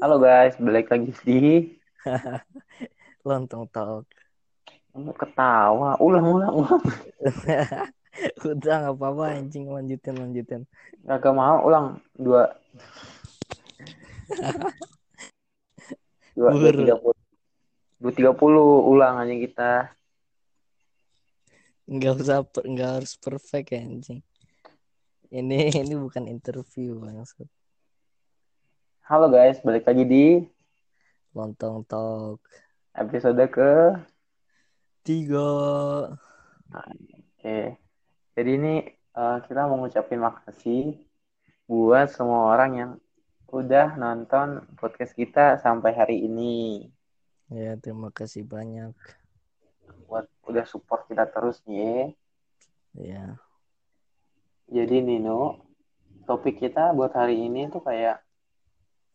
Halo guys, balik lagi di Lontong talk. Lu ketawa, ulang ulang ulang. Udah nggak apa-apa anjing lanjutin lanjutin. Gak mau ulang dua dua tiga puluh dua tiga puluh ulang aja kita. Nggak usah nggak harus perfect ya anjing. Ini ini bukan interview maksud. Halo guys, balik lagi di Lontong talk. episode ke Tiga. Oke. Jadi ini eh, kita mau ngucapin makasih buat semua orang yang udah nonton podcast kita sampai hari ini. Ya terima kasih banyak. Buat udah support kita terus nih. Ya. Jadi Nino, topik kita buat hari ini tuh kayak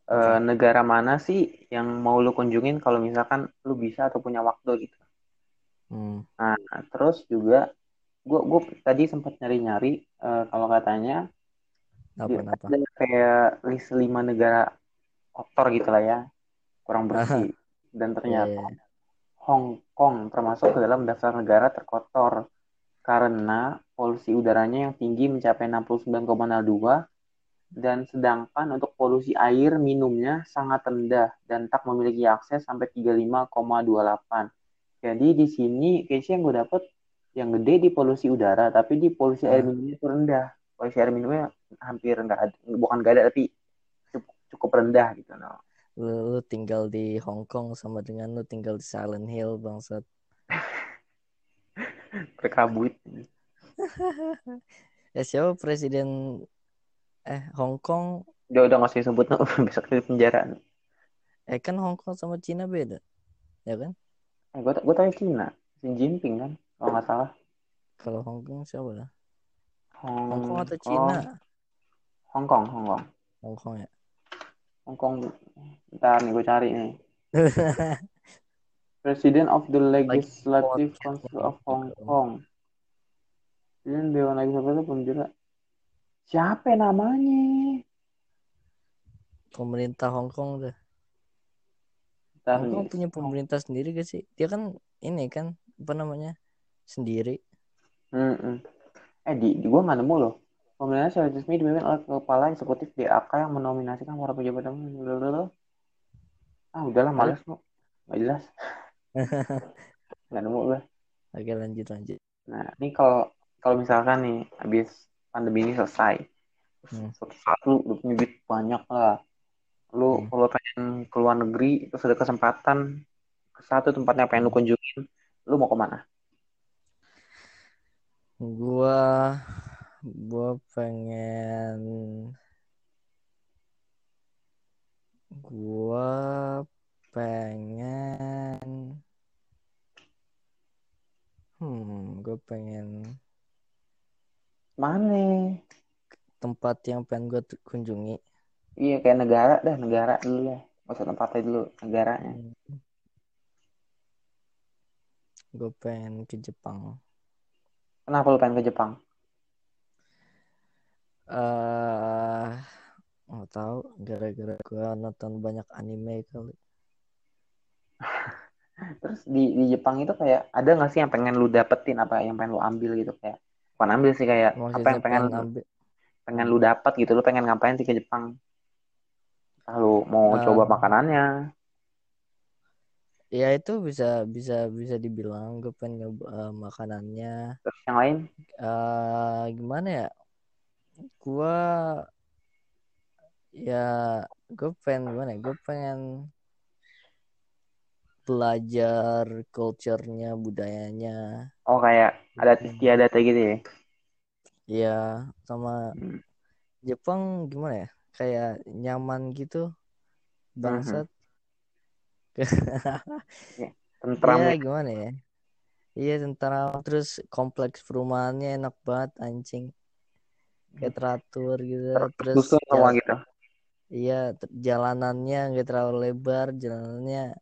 eh, negara mana sih yang mau lu kunjungin kalau misalkan lu bisa atau punya waktu gitu. Hmm. Nah, terus juga gua gua tadi sempat nyari-nyari eh, kalau katanya Apa apa? ada kayak list lima negara kotor gitu lah ya, kurang bersih. Dan ternyata Iya, iya. Hong Kong termasuk ke dalam daftar negara terkotor karena polusi udaranya yang tinggi mencapai 69,02 dan sedangkan untuk polusi air minumnya sangat rendah dan tak memiliki akses sampai 35,28. Jadi di sini case yang gue dapet yang gede di polusi udara tapi di polusi air Ah. minumnya itu rendah. Polusi air minumnya hampir nggak ada, bukan nggak ada tapi cukup, cukup rendah gitu. No. Lu, lu tinggal di Hong Kong sama dengan lu tinggal di Silent Hill bangsat. Berkabut. Ya siapa presiden eh Hong Kong Udah udah disebut no. besok di penjara. eh kan Hong Kong sama Cina beda. Ya kan? Eh, gue gue tahu Cina, Xi Jinping kan, kalau nggak salah. Kalau Hong Kong siapa lah? Hong, Hong Kong atau Cina? Hong Kong, Hong Kong, Hong Kong ya. Hong Kong. Ntar nih gue cari nih. President of the Legislative Council of Hong. Kong. Presiden Dewan Legislatif penjara. Siapa namanya? Pemerintah Hong Kong tuh. Hong Kong punya pemerintah sendiri gak sih? Dia kan ini kan apa namanya? Sendiri. Mm-mm. Eh di, di gue nggak nemu loh. Pemilihan secara resmi dipimpin oleh kepala eksekutif DAK yang menominasikan para pejabat dan. Ah udahlah males lo. Nggak jelas. Nggak nemu gue. Oke lanjut lanjut. Nah, ini kalau kalau misalkan nih habis pandemi ini selesai, Hmm. suatu saat lu punya duit banyak lah, lu Hmm. kalau pengen ke luar negeri terus ada kesempatan ke satu tempat yang pengen lu kunjungin, lu mau ke mana? Gua gua pengen gua pengen hmm gua pengen Mana? tempat yang pengen tu- kunjungi Iya kayak negara dah, negara dulu ya. Usah tempatnya dulu, negaranya. gue pengen ke Jepang Kenapa lu pengen ke Jepang? eh nggak tahu gara-gara gua nonton banyak anime kali Terus di, di Jepang itu kayak ada nggak sih yang pengen lu dapetin apa yang pengen lu ambil gitu kayak bukan ambil sih kayak apa maksudnya yang pengen ambil pengen lu dapat gitu lu pengen ngapain sih ke Jepang? Lalu mau Eh. coba makanannya? ya itu bisa bisa bisa dibilang gue pengen nyoba eh, makanannya Terus yang lain? eh gimana ya gua ya gue pengen gimana ya gue pengen belajar culture-nya budayanya Oh kayak adat istiadat kayak gitu ya? ya sama Hmm. Jepang gimana ya kayak nyaman gitu bangsat Tentram Iya ya. gimana ya iya tentara terus kompleks perumahannya enak banget anjing kayak teratur gitu terus Tersusun semua jala- gitu. iya jalanannya nggak terlalu lebar jalanannya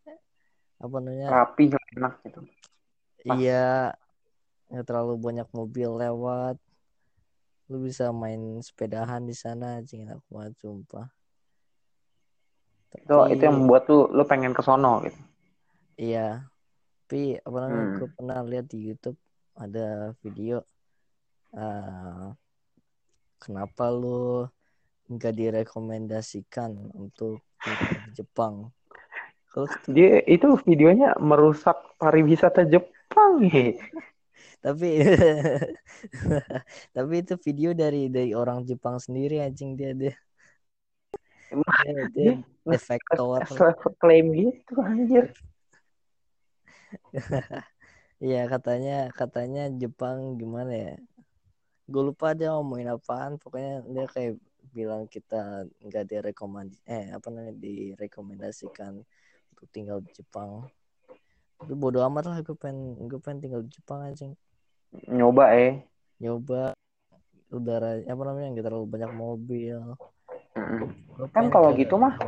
apa namanya Rapi, enak gitu. pas. iya nggak terlalu banyak mobil lewat. Lu bisa main sepedahan di sana anjing enak banget sumpah. Itu itu yang membuat lu lu pengen ke sono gitu. Iya. Tapi apa namanya Hmm. gue pernah lihat di YouTube ada video eh kenapa lu nggak direkomendasikan untuk di Jepang? Dia itu videonya merusak pariwisata Jepang he. Tapi tapi itu video dari dari orang Jepang sendiri anjing dia dia Emang dia, dia dia defektor klaim gitu anjir Iya katanya katanya Jepang gimana ya? Gue lupa dia ngomongin apaan. Pokoknya dia kayak bilang kita nggak direkomendasi eh apa namanya direkomendasikan untuk tinggal di Jepang. Tapi bodo amat lah gue pengen gue pengen tinggal di Jepang anjing. nyoba eh. Nyoba. Udara apa namanya nggak terlalu banyak mobil. Gue Kan kalau gitu mah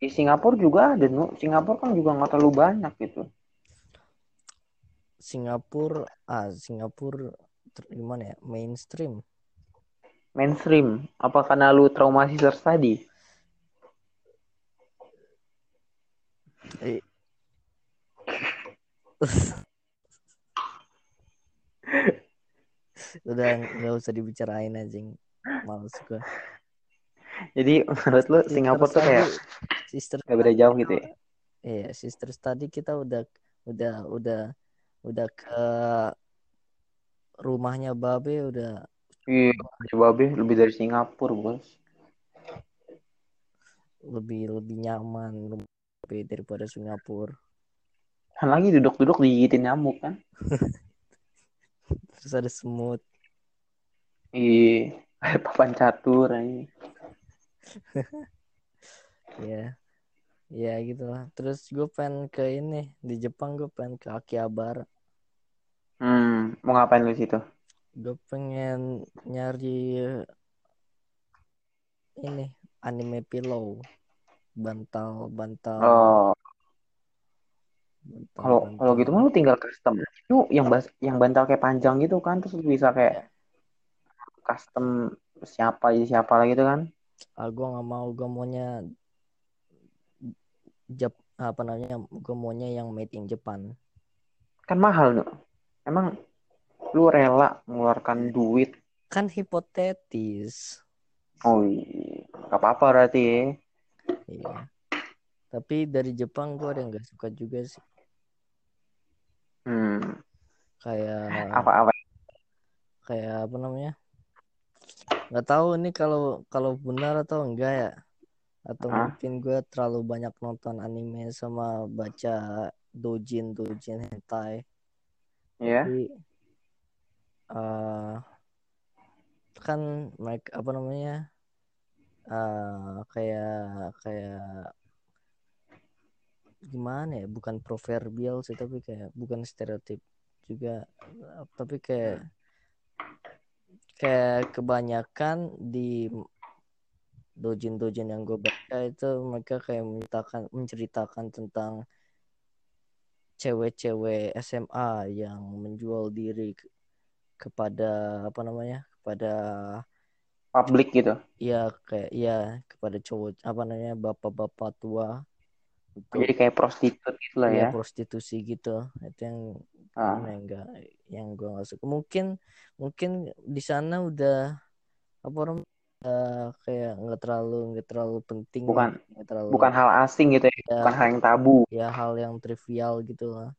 di Singapura juga ada nu. Singapura kan juga nggak terlalu banyak gitu. Singapura ah Singapura gimana ya mainstream. Mainstream. Apa karena lu trauma sister study Eh. Udah nggak usah dibicarain anjing. Males gua. Jadi menurut lu Singapura tuh kayak sister nggak beda jauh gitu ya? iya sister study kita udah udah udah udah ke rumahnya babe udah iya coba be lebih dari Singapura bos. Lebih lebih nyaman lebih daripada Singapura lagi duduk-duduk digigitin nyamuk kan? Terus ada semut. Iya papan catur ini ya ya gitu lah terus gue pengen ke ini di Jepang gue pengen ke Akihabara. Hmm mau ngapain lu situ? Gue pengen nyari ini anime pillow. Bantal bantal. Oh. bantal, kalau kalau gitu mah lu tinggal custom. Itu yang bas yang bantal kayak panjang gitu kan terus lu bisa kayak custom siapa aja siapa lagi gitu kan? Ah gue nggak mau gue maunya Jap apa namanya gue maunya yang made in Japan kan mahal nu emang lu rela mengeluarkan duit? Kan hipotetis. Oh iya. Apa-apa berarti. Ya. iya. Tapi dari Jepang gue ada yang nggak suka juga sih hmm. Kayak apa-apa? kayak apa namanya? Nggak tahu ini kalau kalau benar atau enggak ya. Atau Hah? mungkin gue terlalu banyak nonton anime sama baca dojin dojin hentai. Ya tapi eh kan mereka apa namanya? Eh kayak kayak gimana ya bukan proverbial sih tapi kayak bukan stereotip juga tapi kayak kayak kebanyakan di dojin-dojin yang gue baca itu mereka kayak menceritakan menceritakan tentang cewek-cewek SMA yang menjual diri ke- kepada apa namanya kepada publik gitu. Ya kayak ya kepada cowok apa namanya bapak-bapak tua untuk jadi kayak prostitut gitu lah ya. ya prostitusi gitu. Itu yang Ah. ya, enggak yang gue nggak suka. Mungkin mungkin di sana udah apa orang udah kayak nggak terlalu nggak terlalu penting Bukan- nggak terlalu bukan hal asing gitu ya ya, bukan hal yang tabu. Ya hal yang trivial gitu lah.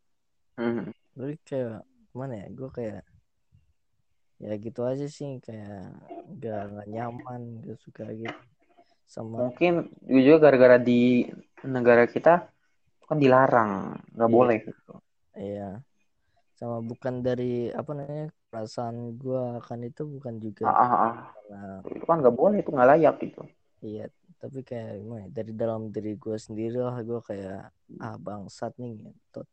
Hmm. jadi kayak gimana ya gue kayak ya gitu aja sih kayak nggak nggak nyaman gak suka gitu sama mungkin juga gara-gara di negara kita kan dilarang nggak Iya. boleh gitu Iya. Sama bukan dari apa namanya perasaan gua akan itu bukan juga ah, ah, ah. karena itu kan nggak boleh itu nggak layak gitu iya tapi kayak gimana ya, dari dalam diri gua sendiri lah gua kayak ah bangsat nih ngentot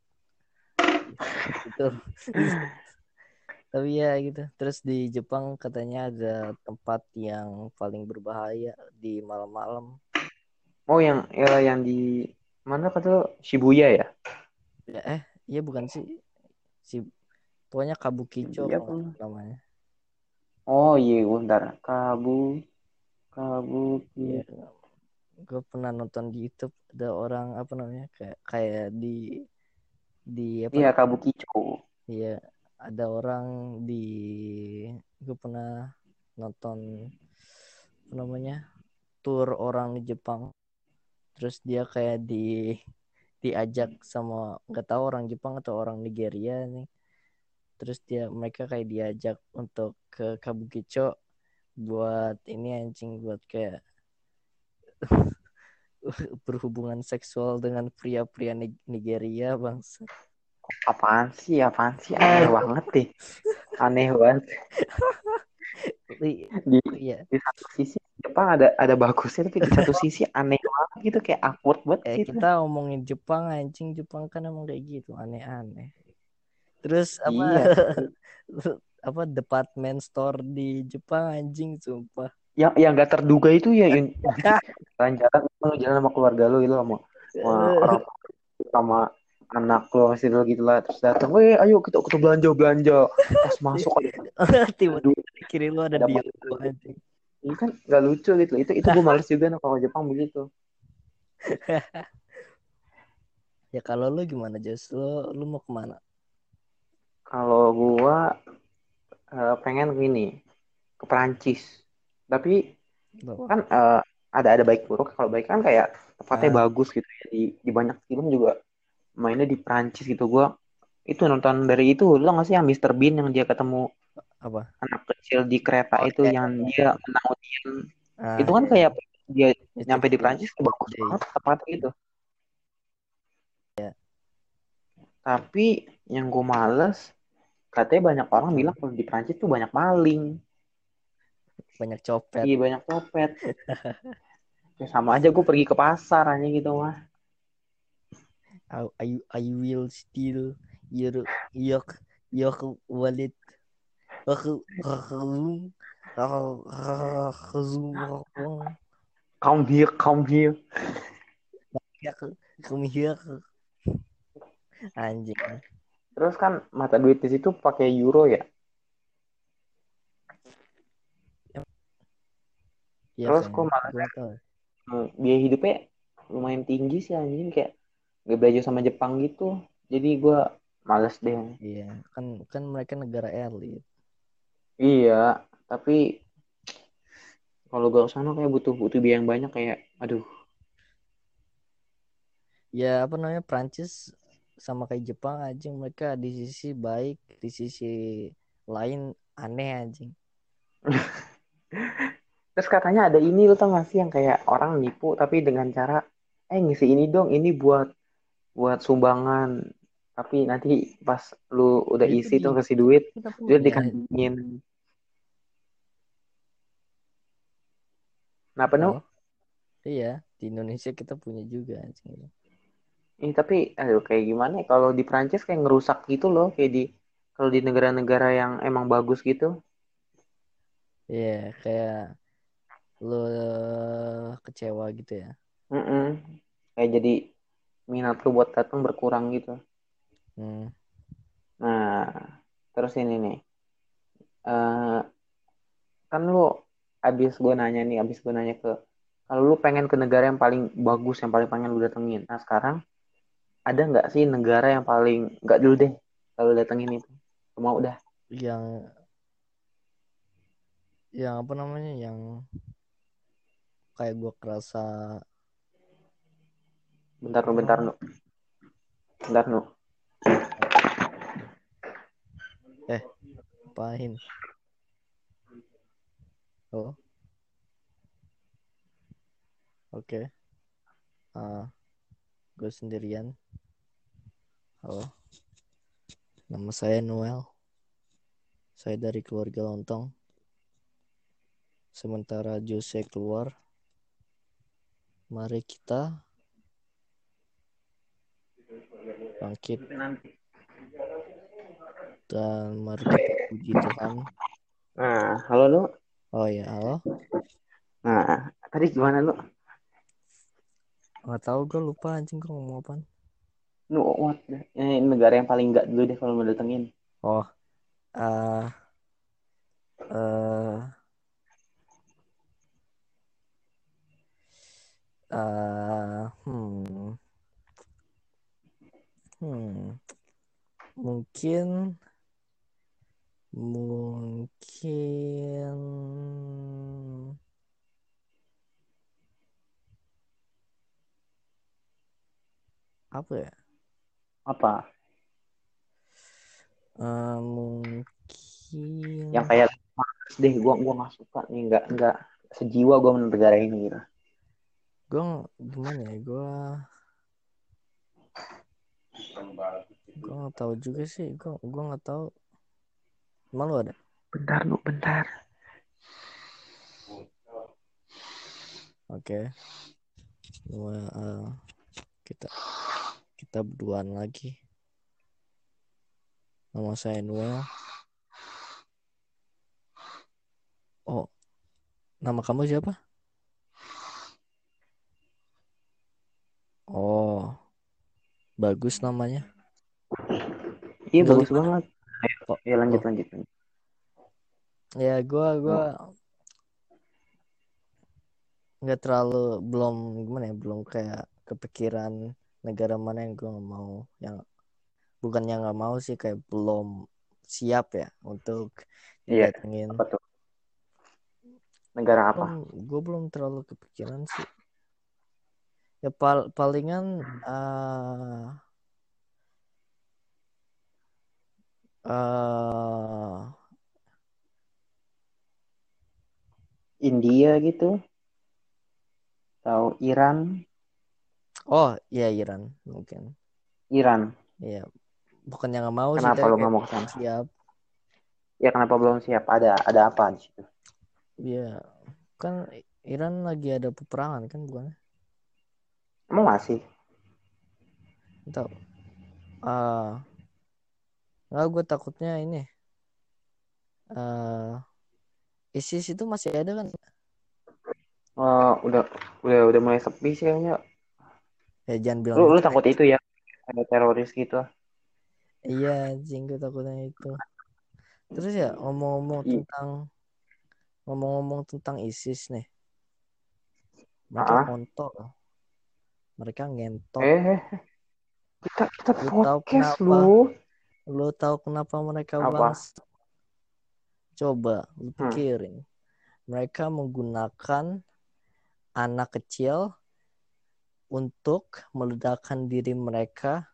gitu tapi ya gitu terus di Jepang katanya ada tempat yang paling berbahaya di malam-malam oh yang ya, yang di mana kata? Shibuya ya ya eh iya bukan sih si pokoknya Kabukicho Iya, namanya oh iya bentar kabu kabu Iya. gue pernah nonton di YouTube ada orang apa namanya kayak kayak di di apa Iya, Kabukicho. Iya, ada orang di gue pernah nonton apa namanya tour orang di Jepang. Terus dia kayak di diajak sama nggak tahu orang Jepang atau orang Nigeria nih. Terus dia mereka kayak diajak untuk ke Kabukicho buat ini anjing buat kayak berhubungan seksual dengan pria-pria Nig- Nigeria bangsa. Apaan sih? Apaan sih? Aneh banget deh. Aneh banget. I- Di, Iya, di satu sisi Jepang ada ada bagusnya tapi di satu sisi aneh banget gitu kayak awkward banget eh gitu. kita ngomongin Jepang anjing Jepang kan emang kayak gitu aneh-aneh. Terus apa Iya. apa department store di Jepang anjing sumpah. Yang yang gak terduga itu ya yang jalan-jalan lu jalan sama keluarga lu gitu sama, sama orang sama anak lu masih lu gitu lah terus datang, weh ayo kita kita belanja belanja pas masuk ada Tiba aduh di kiri lu ada dia anjing. Ini kan gak lucu gitu itu itu gue males juga nih kalau Jepang begitu Ya kalau lu gimana Jos? Lu lu mau ke mana? kalau gua eh, pengen gini ke Perancis tapi Lu- kan eh, ada ada baik buruk kalau baik kan kayak tempatnya Ah. bagus gitu ya di di banyak film juga mainnya di Perancis gitu gua itu nonton dari itu lo nggak sih yang Mr. Bean yang dia ketemu Apa? anak kecil di kereta Oh, itu iya, yang iya. dia menang ujian Ah, itu kan iya. kayak dia Itu nyampe di tuh bagus Iya. banget tempatnya gitu Iya. tapi yang gue males katanya banyak orang bilang kalau di Perancis tuh banyak maling banyak copet. iya banyak copet ya sama aja gue pergi ke pasar aja gitu mah I, I, I will steal your your your wallet. Aku aku aku come here come here come here. Anjing. terus kan mata duit di situ pakai euro ya Iya, Terus kok malah- biaya hidupnya lumayan tinggi sih anjing kayak gak belajar sama Jepang gitu jadi gue males deh Iya, kan kan mereka negara elit. Iya tapi kalau gue ke sana kayak butuh butuh biaya yang banyak kayak aduh Ya apa namanya Prancis sama kayak Jepang anjing mereka di sisi baik, di sisi lain aneh anjing. terus katanya ada ini lo tau gak sih yang kayak orang nipu tapi dengan cara eh ngisi ini dong ini buat buat sumbangan tapi nanti pas lu udah Itu isi di- tuh kasih duit Kita duit punya. dikandungin Kenapa nu? Oh, Iya, di Indonesia kita punya juga anjing. Eh, tapi aduh kayak gimana ya? Kalau di Prancis kayak ngerusak gitu loh, kayak di kalau di negara-negara yang emang bagus gitu. Iya, kayak lo kecewa gitu ya. Mm-mm. Kayak jadi minat lu buat datang berkurang gitu. Hmm. Nah, terus ini nih. Eh kan lu abis gue nanya nih, abis gue nanya ke kalau lu pengen ke negara yang paling bagus, yang paling pengen lu datengin. Nah, sekarang ada nggak sih negara yang paling nggak dulu deh kalau datengin itu? Mau udah. Yang yang apa namanya yang kayak gua kerasa Bentar nu, bentar nu. Bentar nu. Apain. Oh. Oke. Ah, gue sendirian. Halo. Nama saya Noel. Saya dari keluarga lontong. Sementara Jose keluar, mari kita bangkit dan mari kita puji Tuhan. Nah, halo lu. Oh ya, halo. Nah, tadi gimana lu? Nggak tahu gue lupa anjing gue ngomong apa. Nu, what? Eh, negara yang paling nggak dulu deh kalau mau datengin. Oh, eh, eh, uh, hmm hmm mungkin mungkin apa ya Apa? Uh, mungkin Yang kayak males deh, gua gua nggak suka nih, nggak nggak sejiwa gua menurut negara ini gitu. gue gimana ya gue gue nggak tahu juga sih gue gue nggak tahu emang lu ada? Bentar lu, bentar. oke. Gua, eh, kita kita berduaan lagi. Nama saya Noel. Oh nama kamu siapa? Oh bagus namanya. Iya bagus banget. Oh, ya lanjut oh. lanjut. ya gue gue nggak terlalu belum gimana ya belum kayak kepikiran negara mana yang gue mau yang bukannya nggak mau sih kayak belum siap ya untuk Iya, Apa tuh? Negara apa? gue belum terlalu kepikiran sih ya pal palingan eh eh India gitu? Atau Iran? oh ya Iran mungkin Iran. ya bukannya nggak mau sih Kenapa lu kayak nggak mau ke sana? siap Ya kenapa belum siap? Ada ada apa di situ? ya kan Iran lagi ada peperangan kan bukan Emang masih? tahu ah nggak gue takutnya ini eh ISIS itu masih ada kan Oh, udah udah udah mulai sepi sih kayaknya. ya jangan bilang Lu lu gitu. takut itu ya? Ada teroris gitu. iya anjing gue takutnya itu terus ya ngomong-ngomong I- tentang ngomong-ngomong tentang ISIS nih mereka Ah. kontol mereka ngentot Eh, kita kita tahu podcast lu. Lo tahu kenapa mereka Apa? bangsa coba lu Hmm. pikirin mereka menggunakan anak kecil untuk meledakkan diri mereka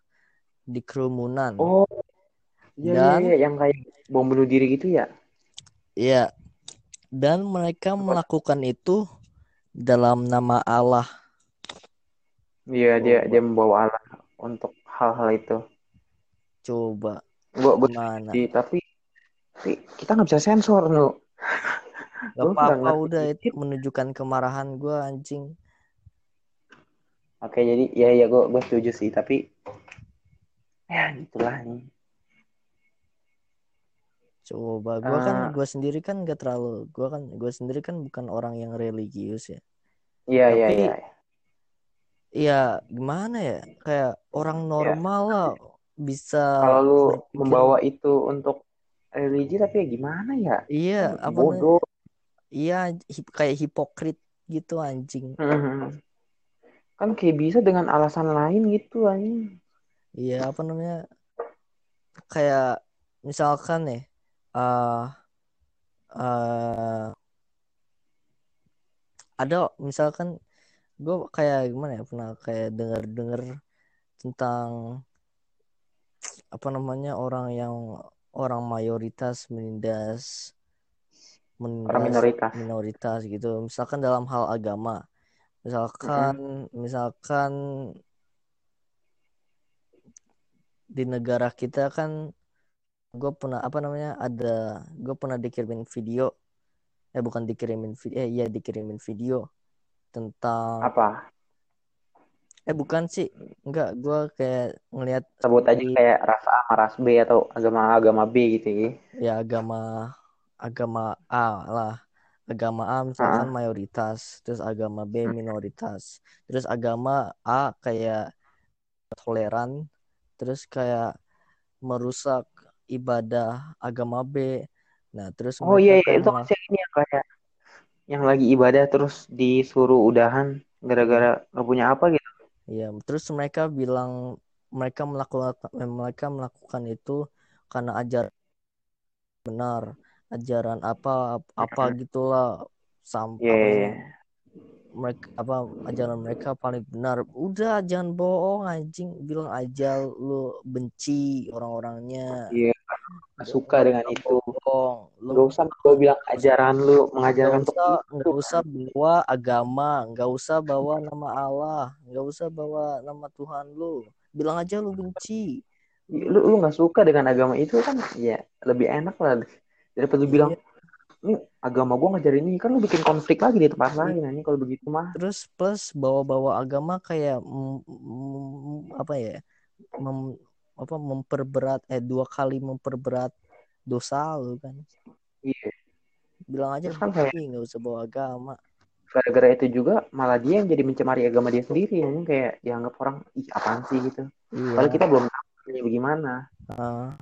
di kerumunan Oh, iya iya Dan- iya yang kayak bom bunuh diri gitu ya? Iya. Dan mereka melakukan itu dalam nama Allah. Iya dia dia membawa Allah untuk hal-hal itu. Coba Gua gua gimana? tapi tapi kita nggak bisa sensor lu. Gak apa-apa udah itu menunjukkan kemarahan gue anjing. Oke jadi ya ya gua gua setuju sih tapi ya gitulah nih. Coba gue kan Eh. gue sendiri kan gak terlalu gue kan gue sendiri kan bukan orang yang religius ya. Iya iya iya. Iya gimana ya kayak orang normal lah bisa. Kalau lu berpikir- membawa itu untuk religi tapi ya gimana ya? iya Kan apa bodoh. iya hip- kayak hipokrit gitu anjing. Mhm. Kan kayak bisa dengan alasan lain gitu anjing. Iya apa namanya kayak misalkan nih eh eh, ada misalkan gue kayak gimana ya pernah kayak dengar dengar tentang apa namanya orang yang orang mayoritas menindas menindas Orang minoritas. minoritas gitu misalkan dalam hal agama misalkan misalkan di negara kita kan gue pernah apa namanya ada gue pernah dikirimin video eh bukan dikirimin video eh iya dikirimin video tentang Apa? Eh bukan sih enggak gue kayak ngelihat Sebut aja kayak ras A sama ras B atau agama-agama B gitu ya. ya agama agama A lah agama A misalkan mayoritas terus agama B Hmm. minoritas terus agama A kayak toleran terus kayak merusak ibadah agama B nah terus Oh iya, iya. itu masih ini yang kayak yang lagi ibadah terus disuruh udahan. gara-gara nggak punya apa gitu Iya, terus mereka bilang mereka melakukan mereka melakukan itu karena ajar benar, ajaran apa apa gitulah sampai Iya, iya, iya. Mereka apa ajaran mereka paling benar. Udah jangan bohong anjing, bilang aja lu benci orang-orangnya. iya nggak suka dengan itu Bohong. Lu nggak usah gue bilang ajaran lu mengajarkan untuk usah nggak usah bawa agama, nggak usah bawa nama Allah, nggak usah bawa nama Tuhan lu. Bilang aja lu benci. lu lu nggak suka dengan agama itu kan ya lebih enak lah daripada lu bilang ini agama gue ngajarin ini kan lu bikin konflik lagi di tempat lain ini kalau begitu mah Terus plus bawa-bawa agama kayak mm, mm, apa ya? Mem, apa memperberat eh dua kali memperberat dosa lu kan. iya Bilang aja kan nggak usah bawa agama. gara-gara itu juga malah dia yang jadi mencemari agama dia sendiri ini kayak dianggap orang ih apaan sih gitu Iya. Padahal kita belum tahu bagaimana Ah.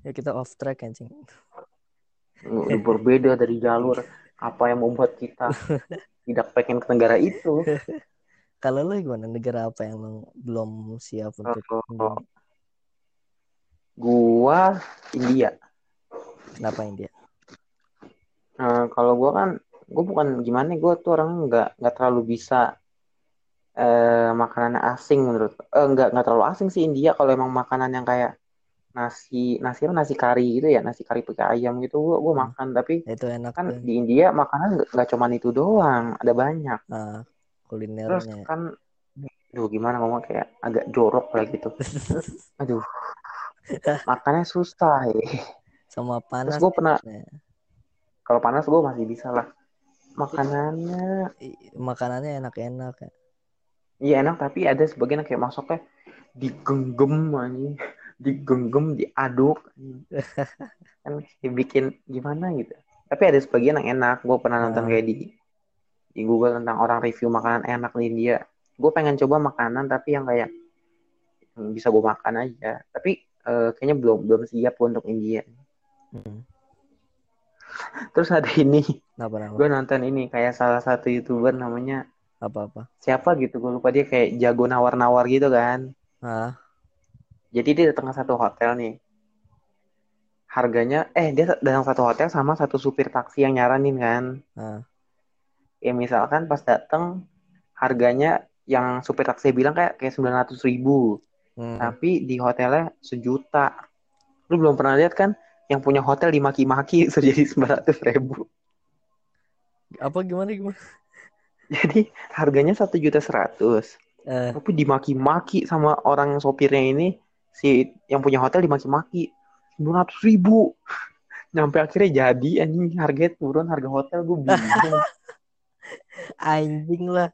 ya kita off track anjing. Berbeda dari jalur apa yang membuat kita tidak pengen ke negara itu. Kalau lu gimana? Negara apa yang lu belum siap untuk Oh, gua India. Kenapa India? Nah, kalau gua kan gua bukan gimana gua tuh orang nggak nggak terlalu bisa eh makanan asing menurut eh, nggak nggak terlalu asing sih India kalau emang makanan yang kayak nasi nasi apa, nasi kari gitu ya nasi kari pakai ayam gitu gua gua Hmm. makan tapi Itu enak kan tuh. di India makanan nggak cuman itu doang ada banyak Ah, terus kulinernya. kan Duh gimana ngomong kayak agak jorok lah gitu aduh makannya susah ya Sama terus panas. gue pernah ya. kalau panas gue masih bisa lah makanannya Makanannya enak-enak ya. iya enak tapi ada sebagian yang kayak masuknya digenggam aja digenggam diaduk. Kan dibikin gimana gitu. Tapi ada sebagian yang enak. Gue pernah nonton Ah. kayak di di Google tentang orang review makanan enak di India. Gue pengen coba makanan tapi yang kayak yang bisa gue makan aja. Tapi eh, kayaknya belum belum siap untuk India. Hmm. terus ada ini. Gue nonton ini kayak salah satu youtuber namanya Apa-apa? siapa gitu gue lupa dia kayak jago nawar-nawar gitu kan. Ah, jadi dia datang ke satu hotel nih. Harganya eh dia datang satu hotel sama satu supir taksi yang nyaranin kan. Ah. ya misalkan pas datang harganya yang supir taksi bilang kayak kayak sembilan ratus ribu. Hmm. tapi di hotelnya sejuta. Lu belum pernah lihat kan yang punya hotel dimaki-maki jadi sembilan ratus ribu. Apa gimana gimana? jadi harganya satu juta seratus. Eh, tapi dimaki-maki sama orang sopirnya ini si yang punya hotel dimaki-maki. Sembilan ratus ribu. Nyampe akhirnya jadi anjing. Harganya turun harga hotel gue bingung anjing lah.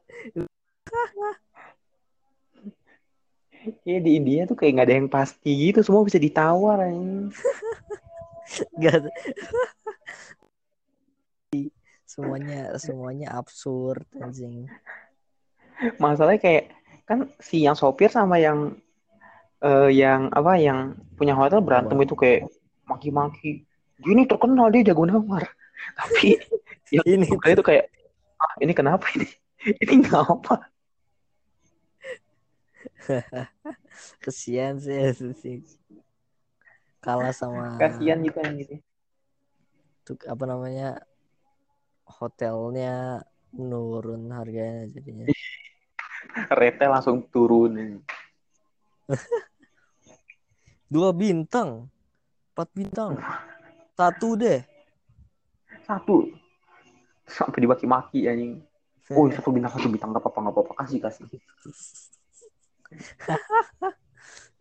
Kayak di India tuh kayak nggak ada yang pasti gitu. Semua bisa ditawar anjing. Gak semuanya semuanya absurd anjing. masalahnya kayak kan si yang sopir sama yang eh, yang apa yang punya hotel berantem Apa? itu kayak maki-maki dia ini terkenal dia jago nawar tapi yang Ini itu kayak ah ini kenapa ini ini nggak apa kesian sih sih. Kalah sama kasihan gitu yang gitu tuh apa namanya hotelnya menurun harganya jadinya. retail langsung turun Dua bintang, empat bintang, satu deh. satu. Sampai dimaki-maki anjing. Oh satu bintang satu bintang. Nggak apa-apa nggak apa-apa. Kasih kasih.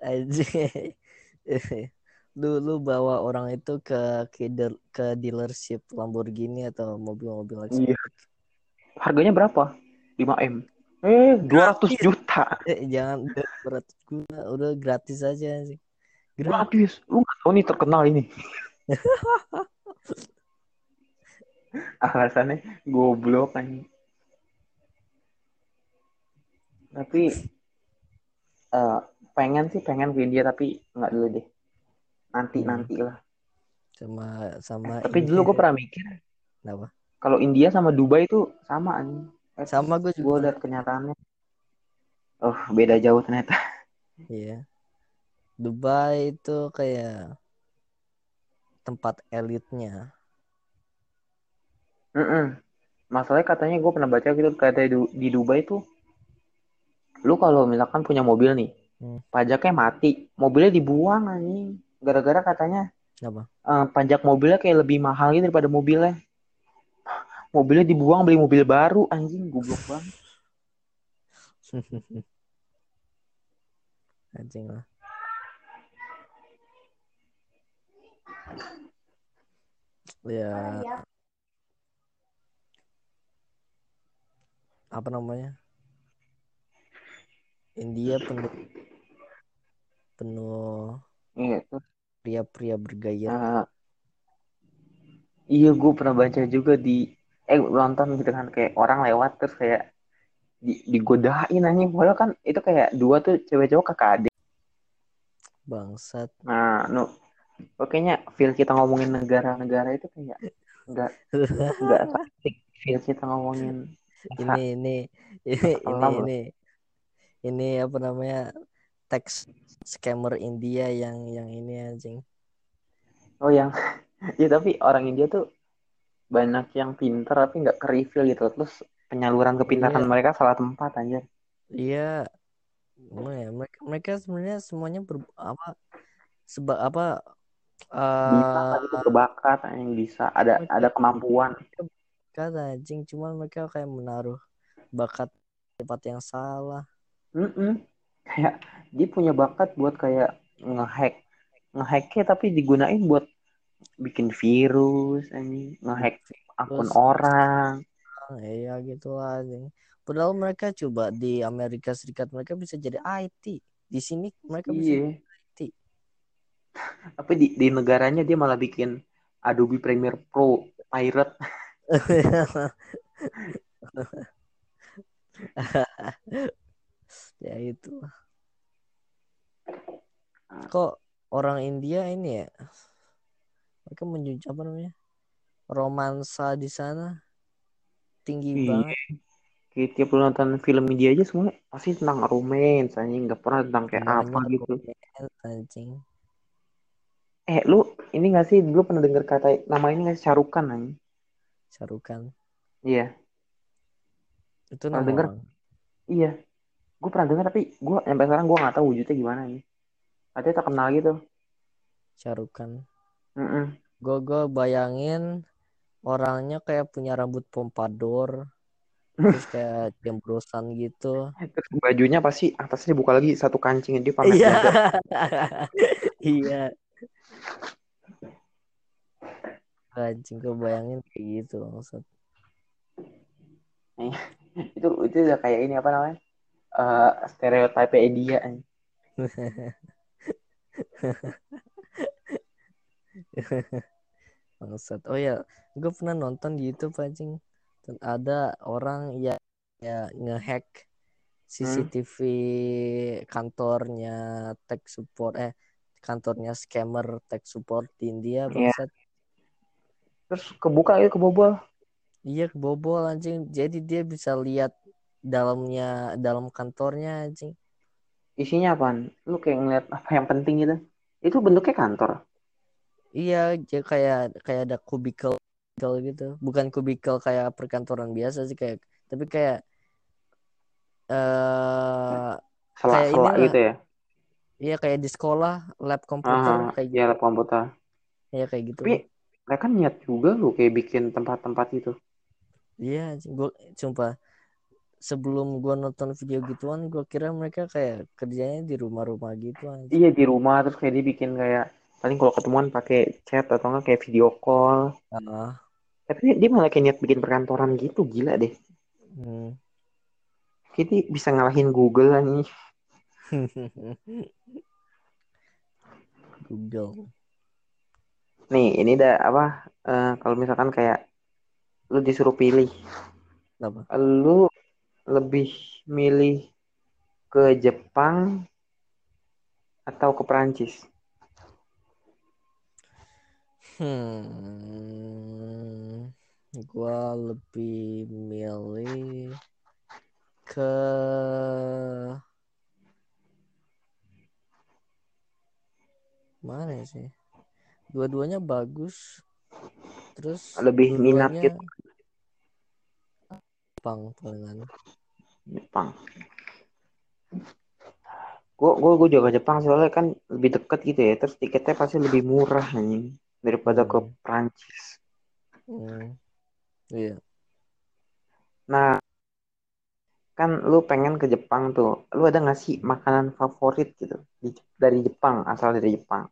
Anjing. lu lu bawa orang itu ke ke, ke dealership Lamborghini atau mobil-mobil Iya. harganya berapa? 5 m eh 200 juta Eh, jangan berat guna udah gratis aja sih. Gratis. lu nggak tahu nih terkenal ini alasannya goblok kan tapi eh, pengen sih pengen ke India tapi nggak dulu deh nanti Hmm. nanti lah Sama sama tapi ini. dulu gue pernah mikir Kenapa? kalau India sama Dubai itu sama Eh, Sama gue gue juga. liat kenyataannya. Oh, beda jauh ternyata. Iya. Dubai itu kayak tempat elitnya. Mm-mm. Masalahnya katanya gue pernah baca gitu kata di, di Dubai tuh lu kalau misalkan punya mobil nih Hmm. pajaknya mati mobilnya dibuang anjing gara-gara katanya Apa? eh, pajak mobilnya kayak lebih mahal gitu daripada mobilnya mobilnya dibuang beli mobil baru anjing goblok banget Anjing lah. Ya. Apa namanya? India penuh penuh iya tuh pria-pria bergairah. Eh, iya gue pernah baca juga di eh nonton gitu kan kayak orang lewat terus kayak di, digodain anjing. Padahal kan itu kayak dua tuh cewek cowok kakak adik. Bangsat. nah nu Pokoknya feel kita ngomongin negara-negara itu kayak nggak nggak asik feel kita ngomongin ini ini ini ini ini ini apa namanya teks scammer India yang yang ini anjing. Oh yang ya tapi orang India tuh banyak yang pintar tapi nggak ke gitu. Terus penyaluran kepintaran Iya. mereka salah tempat anjir. Iya. Ya? Mereka mereka sebenarnya semuanya ber, apa sebab apa bisa eh gitu berbakat yang bisa. Ada mereka ada kemampuan. kata anjing. Cuman mereka kayak menaruh bakat tempat yang salah. Mm-mm. kayak dia punya bakat buat kayak ngehack ngehacknya tapi digunain buat bikin virus anjing. Ngehack akun Terus- orang. Iya gitu lah anjing. Padahal mereka coba di Amerika Serikat mereka bisa jadi IT di sini mereka bisa iya. IT tapi di, di negaranya dia malah bikin Adobe Premiere Pro pirate. Ya itu kok orang India ini ya mereka menjunjung apa namanya? Romansa di sana. Tinggi Iya. banget. Kayak tiap lu nonton film India aja semua pasti tentang romance anjing. Nggak pernah tentang kayak apa semuanya gitu. romance, anjing. Eh lu ini gak sih? Dulu pernah denger kata nama ini nggak sih? Sharukan anjing. Syarukan iya. Itu Pernah nama denger? orang. Iya. Gue pernah denger tapi gue sampai sekarang gue nggak tahu wujudnya gimana nih katanya terkenal gitu Syarukan Mm-mm. gue gue bayangin orangnya kayak punya rambut pompadour terus kayak jembrosan gitu. Terus bajunya pasti atasnya dibuka lagi satu kancing dia iya. iya. Anjing gue bayangin kayak gitu maksud. Itu itu udah kayak ini apa namanya? Eh stereotipe anjing. Bangsat. Oh ya, gue pernah nonton di YouTube anjing. Ada orang ya ya ngehack CCTV kantornya tech support eh kantornya scammer tech support di India Iya. bangsat. terus kebuka itu kebobol Iya kebobol anjing. Jadi dia bisa lihat dalamnya dalam kantornya anjing. isinya apaan lu kayak ngeliat apa yang penting gitu itu bentuknya kantor Iya, kayak kayak ada kubikel gitu. Bukan kubikel kayak perkantoran biasa sih kayak tapi kayak eh Kayak sela-sela inilah. gitu ya iya kayak di sekolah lab komputer ah kayak ya gitu. lab komputer Iya kayak gitu. tapi mereka niat juga lu kayak bikin tempat-tempat itu Iya, gua sumpah sebelum gua nonton video gituan gua kira mereka kayak kerjanya di rumah-rumah gitu iya di rumah terus kayak dia bikin kayak paling kalau ketemuan pakai chat atau enggak kayak video call Ah, tapi dia malah kayak niat bikin perkantoran gitu gila deh hmm. Kita bisa ngalahin Google lah nih Google. nih ini dah apa eh, kalau misalkan kayak lu disuruh pilih Apa? lu lebih milih ke Jepang atau ke Perancis Hmm. gua lebih milih ke mana sih dua-duanya bagus terus Lebih minat gitu. Jepang palingan Jepang. Gue gue gue juga ke Jepang soalnya kan lebih deket gitu ya. Terus tiketnya pasti lebih murah anjing daripada ke Hmm. Prancis. Hmm. iya Nah, kan lu pengen ke Jepang tuh. Lu ada nggak sih makanan favorit gitu di- dari Jepang, asal dari Jepang?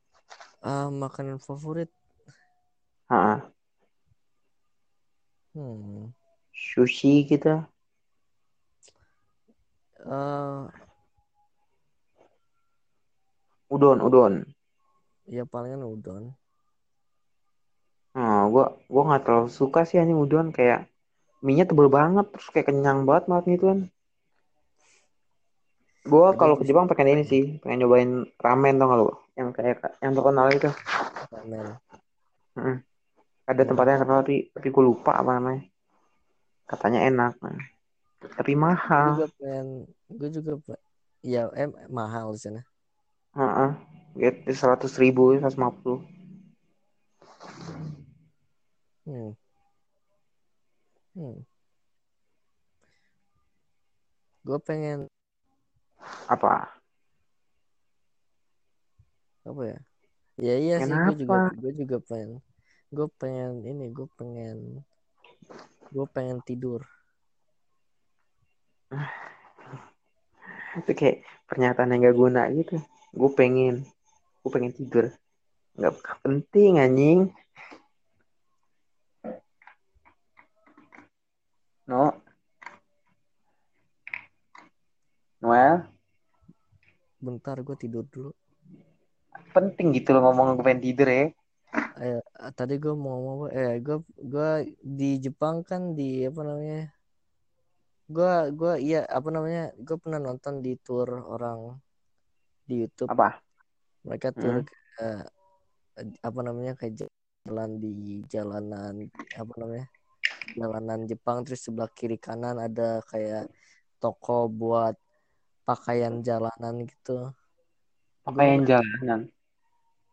ah makanan favorit Heeh. hmm Sushi gitu. eh Udon, udon. ya palingan udon Nah, gua gua nggak terlalu suka sih anjing udon kayak minyak tebel banget terus kayak kenyang banget banget gitu kan. Gua gue kalau ke Jepang pengen ini sih, pengen nyobain ramen tau gak lu? Yang kayak yang terkenal itu. ramen Heeh. Ada Hmm. tempatnya yang terkenal tapi tapi gue lupa apa namanya. Katanya enak. Nah. Tapi gue mahal. juga pengen gue juga ya em mahal di sana Heeh. Gitu seratus ribu, seratus lima puluh. Hmm hmm gue pengen Apa? apa ya ya iya sih gue juga Kenapa? gue juga pengen gue pengen ini gue pengen gue pengen tidur Itu kayak pernyataan yang gak guna gitu. Gue pengen, gue pengen tidur. Gak, gak penting anjing. No. Noel, bentar gue tidur dulu. Penting gitu loh ngomong gue pengen tidur ya. eh tadi gue mau ngomong apa? Eh gue gue di Jepang kan di apa namanya? Gue gue iya apa namanya? Gue pernah nonton di tour orang di YouTube. Apa? mereka tour Hmm. ke eh, apa namanya? Kayak jalan di jalanan apa namanya? Jalanan Jepang terus sebelah kiri kanan ada kayak toko buat pakaian jalanan gitu Pakaian jalanan.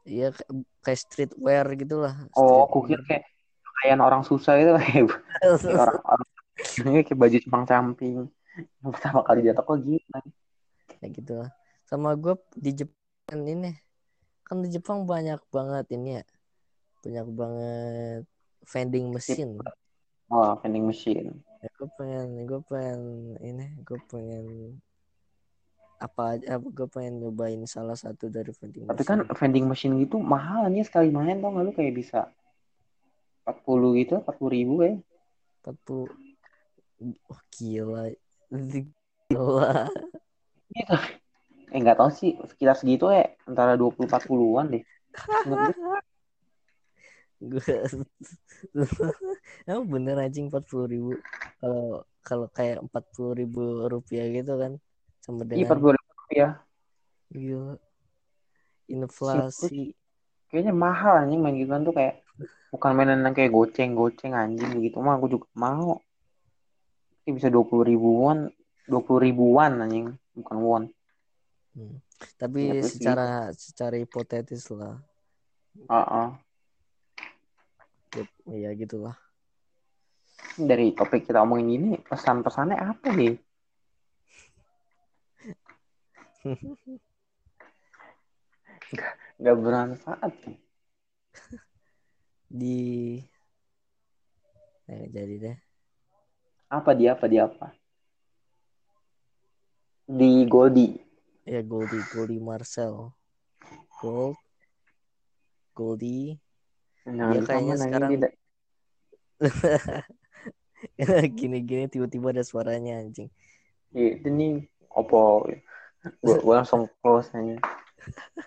iya kayak, streetwear gitulah Oh, kukir streetwear kayak pakaian orang susah itu kayak orang orang kayak baju cempang camping. Yang pertama kali toko gitu. kayak gitu lah sama gue di Jepang ini kan di Jepang banyak banget ini ya banyak banget vending machine Oh, vending machine. ya, gue pengen gue pengen ini gue pengen apa aja gue pengen nyobain salah satu dari vending Tapi kan machine vending machine gitu mahal nih sekali main tau gak lu kayak bisa 40 gitu, 40 ribu ya. 40 oh, gila gila Gitu. Eh nggak tahu sih sekitar segitu ya antara 20 40-an deh. Gue emang bener anjing 40 ribu kalau kalau kayak 40 ribu rupiah gitu kan sama iya dengan 40 ribu ya. gila inflasi Kayaknya mahal anjing main gituan tuh kayak bukan mainan yang kayak goceng-goceng anjing begitu mah aku juga mau. Ini bisa 20 ribuan, 20 ribuan anjing, bukan won. Hmm. tapi Ya, secara secara hipotetis lah Heeh. ya gitulah Dari topik kita omongin ini pesan-pesannya apa nih? Gak bermanfaat. di eh, jadi deh Apa dia apa dia apa? Di Goldie. ya Goldie Goldie Marcel Gold Goldie Jangan Dia disamain, kayaknya sekarang- gini-gini tiba-tiba ada suaranya anjing Gitu nih. Opo. Gua, gua langsung close aja.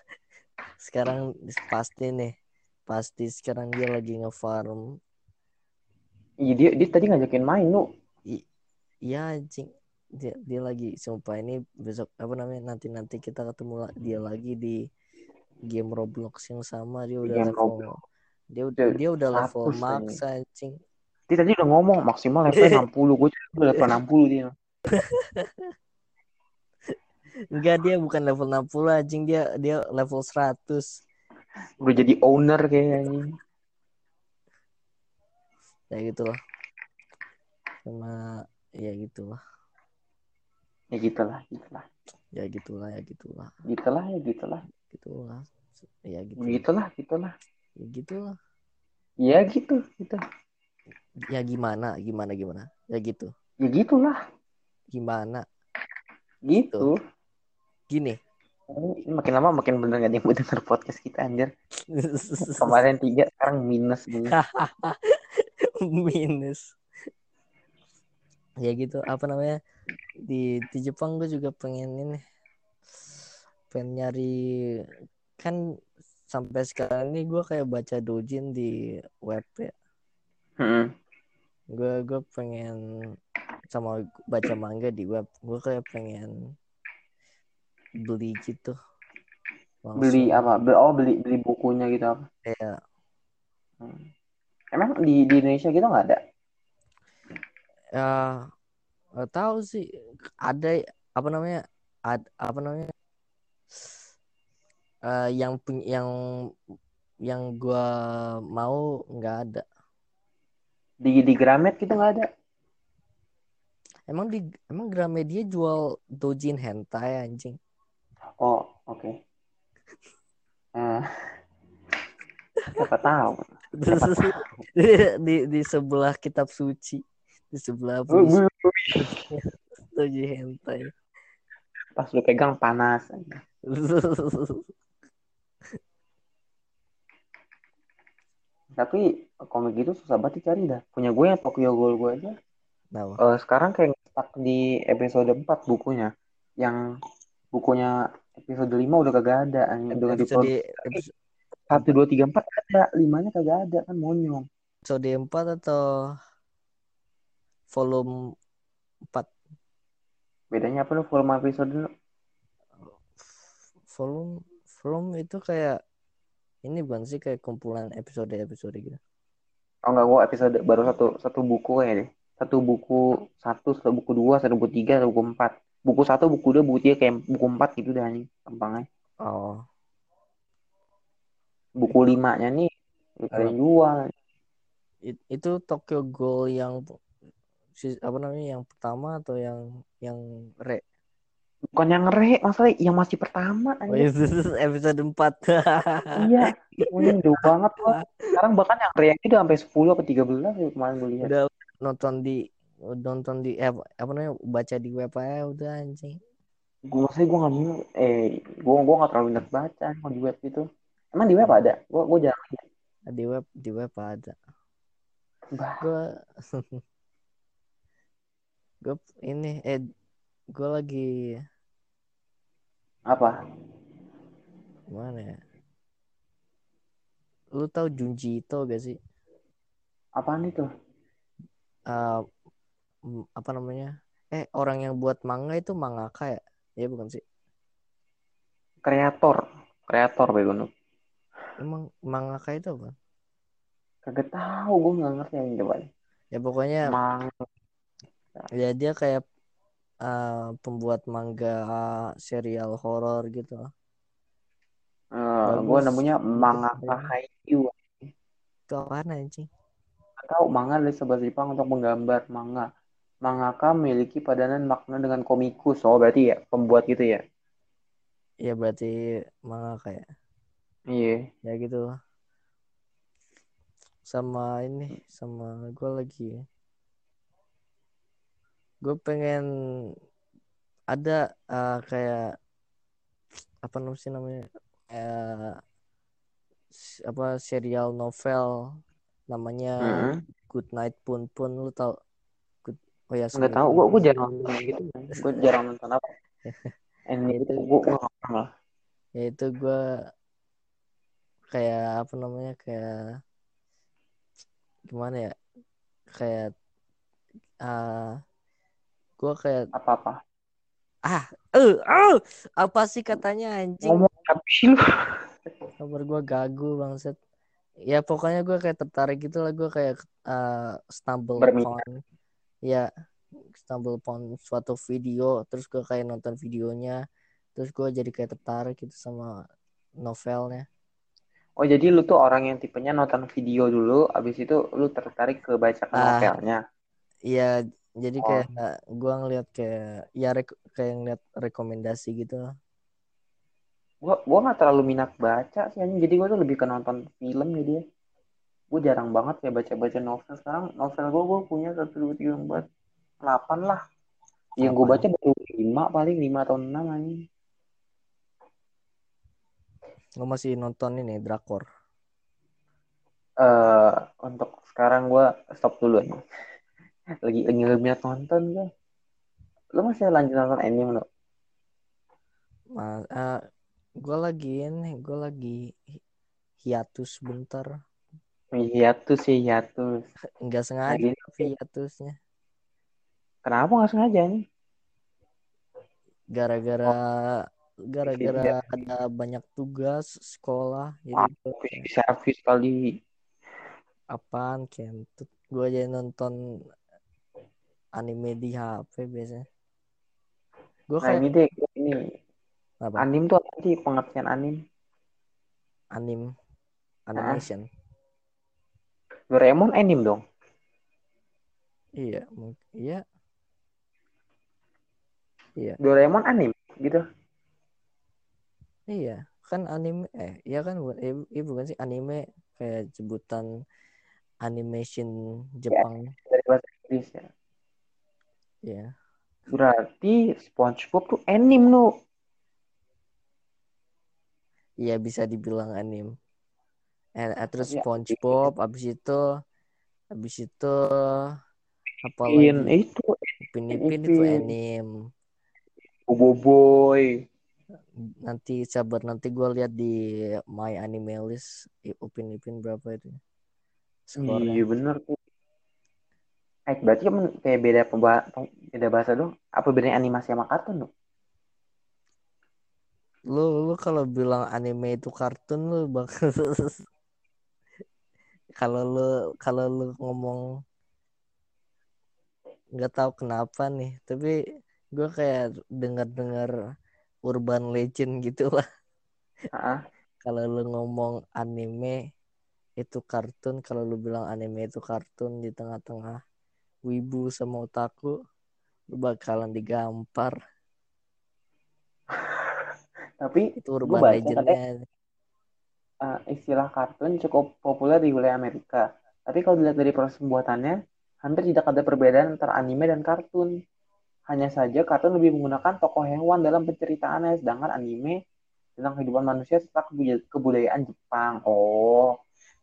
sekarang pasti nih pasti sekarang dia lagi ngefarm Iya dia, dia tadi ngajakin main lu. iya anjing dia, dia lagi sumpah ini besok apa namanya nanti nanti kita ketemu dia lagi di game Roblox yang sama dia Di udah game level dia Dia dia udah level 100 max anjing Dia tadi udah ngomong maksimal level 60. Gue udah level 60 dia. Enggak dia bukan level 60 anjing dia dia level 100. Udah jadi owner kayaknya. Ya gitu lah. Sama ya gitu lah. Ya gitulah, gitulah. Ya gitulah ya gitulah. Gitulah ya gitulah. Gitulah. Ya gitu. Gitulah, gitulah. Ya gitulah. Ya gitu, gitu. Ya gimana? Gimana gimana? Ya gitu. Ya gitulah. Gimana? Gitu. Gini. Ini makin lama makin bener gak ada yang denger podcast kita anjir. Kemarin tiga, sekarang minus minus ya gitu apa namanya di di Jepang gue juga pengen ini pengen nyari kan sampai sekarang ini gue kayak baca dojin di web ya Hmm. gue gue pengen sama baca manga di web gue kayak pengen beli gitu Beli apa? Oh beli beli bukunya gitu apa? ya Hmm. Emang di, di Indonesia gitu nggak ada? ya nggak tahu sih ada apa namanya ad, apa namanya Eh, yang yang yang gua mau nggak ada Di di Gramet gitu nggak ada? emang di emang Gramedia jual dojin hentai anjing Oh, oke. Eh, siapa tahu? di di sebelah kitab suci di sebelah puisi dojin hentai Pas lu pegang panas. Tapi komik itu susah banget dicari dah. Punya gue yang Tokyo Ghoul gue aja. Nah, Eh, sekarang kayak stuck di episode 4 bukunya. Yang bukunya episode 5 udah kagak ada. Yang udah episode di episode, 1, 2, 3, 4 ada. Limanya kagak ada kan monyong. episode 4 atau volume 4 Bedanya apa lu volume episode lu? volume volume itu kayak ini bukan sih kayak kumpulan episode-episode gitu Oh enggak, gue episode baru satu satu buku ya deh. Satu buku satu, satu buku dua, satu buku tiga, satu buku empat. Buku satu, buku dua, buku tiga kayak buku empat gitu dah nih, gampangnya. oh Buku limanya nih, ada yang jual. It- itu Tokyo Ghoul yang apa namanya yang pertama atau yang yang re Bukan yang re, masalah yang masih pertama. oh, itu episode 4 Iya, ini jauh banget loh. Sekarang bahkan yang re itu udah sampai 10 atau 13 ya kemarin gue lihat. udah nonton di nonton di eh, apa namanya baca di web aja udah anjing Gue maksudnya gue nggak eh, gue gue nggak terlalu minat baca kalau di web itu. Emang di web ada? Gue gue jarang di web di web ada gue gue ini eh gue lagi apa? mana ya lu tahu Junji Ito gak sih Apaan itu? M- apa namanya eh orang yang buat manga itu mangaka ya? Ya bukan sih? Kreator, kreator bego emang mangaka itu apa? Kagak tahu, gue nggak ngerti yang coba ya pokoknya Emang ya dia kayak eh, pembuat manga serial horor gitu. Eh, gue namanya mangaka Haikyuu. itu apaan anjing? Tahu manga dari bahasa Jepang untuk menggambar manga. Mangaka memiliki padanan makna dengan komikus. Oh berarti ya pembuat gitu ya? ya berarti mangaka ya Iya. ya gitu sama ini sama gue lagi gue pengen ada eh, kayak apa namanya sih namanya s- apa serial novel namanya Hmm. Good Night Pun Pun lu tau oh ya Nggak tahu. Gue gue jarang nonton gitu. Gue jarang nonton apa. Anime itu gue nggak ya itu gue kayak apa namanya kayak gimana ya kayak ah gue kayak Apa apa. ah eh ah, apa sih katanya anjing Ngomong apa sih lu? kabar gue gagu bangset ya pokoknya gue kayak tertarik gitu lah gue kayak uh, stumble Berminat. upon ya stumble upon suatu video terus gue kayak nonton videonya terus gue jadi kayak tertarik gitu sama novelnya Oh jadi lu tuh orang yang tipenya nonton video dulu, abis itu lu tertarik ke baca Ah. novelnya. iya jadi Oh. kayak gue ngeliat kayak ya rek- kayak ngeliat rekomendasi gitu Gua gua nggak terlalu minat baca sih, jadi gua tuh lebih ke nonton film jadi. ya. Gue jarang banget ya baca-baca novel sekarang. Novel gua gua punya satu dua tiga empat delapan lah. Yang gue baca baru lima paling lima atau enam anjing. lo masih nonton ini drakor eh untuk sekarang gua stop dulu nih. Lagi lagi minat nonton gue. Lu masih lanjut nonton anime lo? Ma uh, gue lagi ini gue lagi hi- hiatus bentar Hiatus sih hiatus. nggak sengaja tapi hiatusnya Kenapa nggak sengaja nih? gara-gara Oh, gara-gara ada banyak tugas sekolah jadi Ah, servis kali. apaan kentut? Gue aja nonton anime di HP biasanya. Gue Nah kayak ini deh ini. Apa? Anim tuh apa sih pengertian anim? anim. Animation Doraemon anim dong. iya mungkin iya iya Doraemon anim gitu. iya kan anime eh iya kan bukan eh, iya bukan sih anime kayak sebutan animation Jepang dari bahasa Inggris ya. ya Berarti SpongeBob tuh anim nu. iya bisa dibilang anime eh, terus Tapi- SpongeBob abis itu abis itu apa In lagi itu Upin Ipin itu Ipin. anime Boboiboy. nanti sabar nanti gue lihat di my anime list Upin Ipin berapa itu skornya Iya bener tuh. Eh berarti kan kayak beda pemba beda bahasa dong. Apa bedanya animasi sama kartun dong? lu lu kalau bilang anime itu kartun lu bak kalau lu kalau lu ngomong nggak tahu kenapa nih tapi gue kayak dengar-dengar urban legend gitu lah. Ah, kalau lu ngomong anime itu kartun kalau lu bilang anime itu kartun di tengah-tengah wibu sama otaku lu bakalan digampar. Tapi itu urban legendnya eh, istilah kartun cukup populer di wilayah Amerika. Tapi kalau dilihat dari proses pembuatannya, hampir tidak ada perbedaan antara anime dan kartun. Hanya saja kartun lebih menggunakan tokoh hewan dalam penceritaannya, sedangkan anime tentang kehidupan manusia serta kebuda- kebudayaan Jepang. Oh,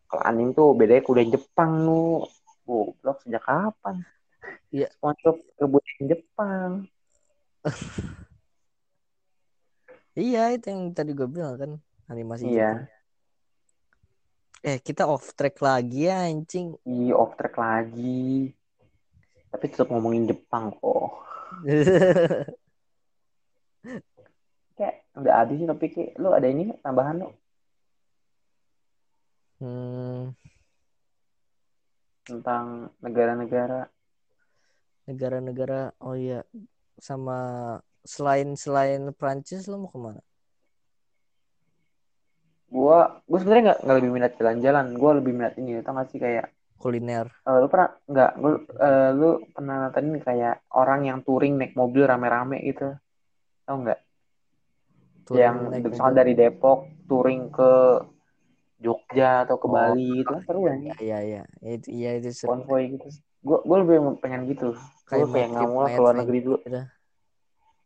kalau anime tuh bedanya kebudayaan Jepang nu. Goblok sejak kapan? Iya. SpongeBob kebudayaan Jepang. iya itu yang tadi gue bilang kan animasi Iya. Jepang eh kita off track lagi ya anjing. Iya, off track lagi. Tapi tetap ngomongin Jepang kok. Kayak udah habis sih tapi kayak lu ada ini tambahan lu? Hmm, tentang negara-negara. Negara-negara oh iya. Sama selain selain Prancis lo mau ke mana gua gua sebenarnya nggak nggak lebih minat jalan-jalan. Gua lebih minat ini tau gak sih kayak kuliner. Eh, lu pernah nggak lu, eh, lu pernah nonton ini kayak orang yang touring naik mobil rame-rame gitu. Tau nggak? Yang misalnya dari Depok touring ke Jogja atau ke Oh, Bali itu kan seru ya iya iya iya. Itu iya itu seru. konvoy gitu. Gua gua lebih pengen gitu. Kayak Trip, mau Mad keluar Trip negeri dulu. gitu.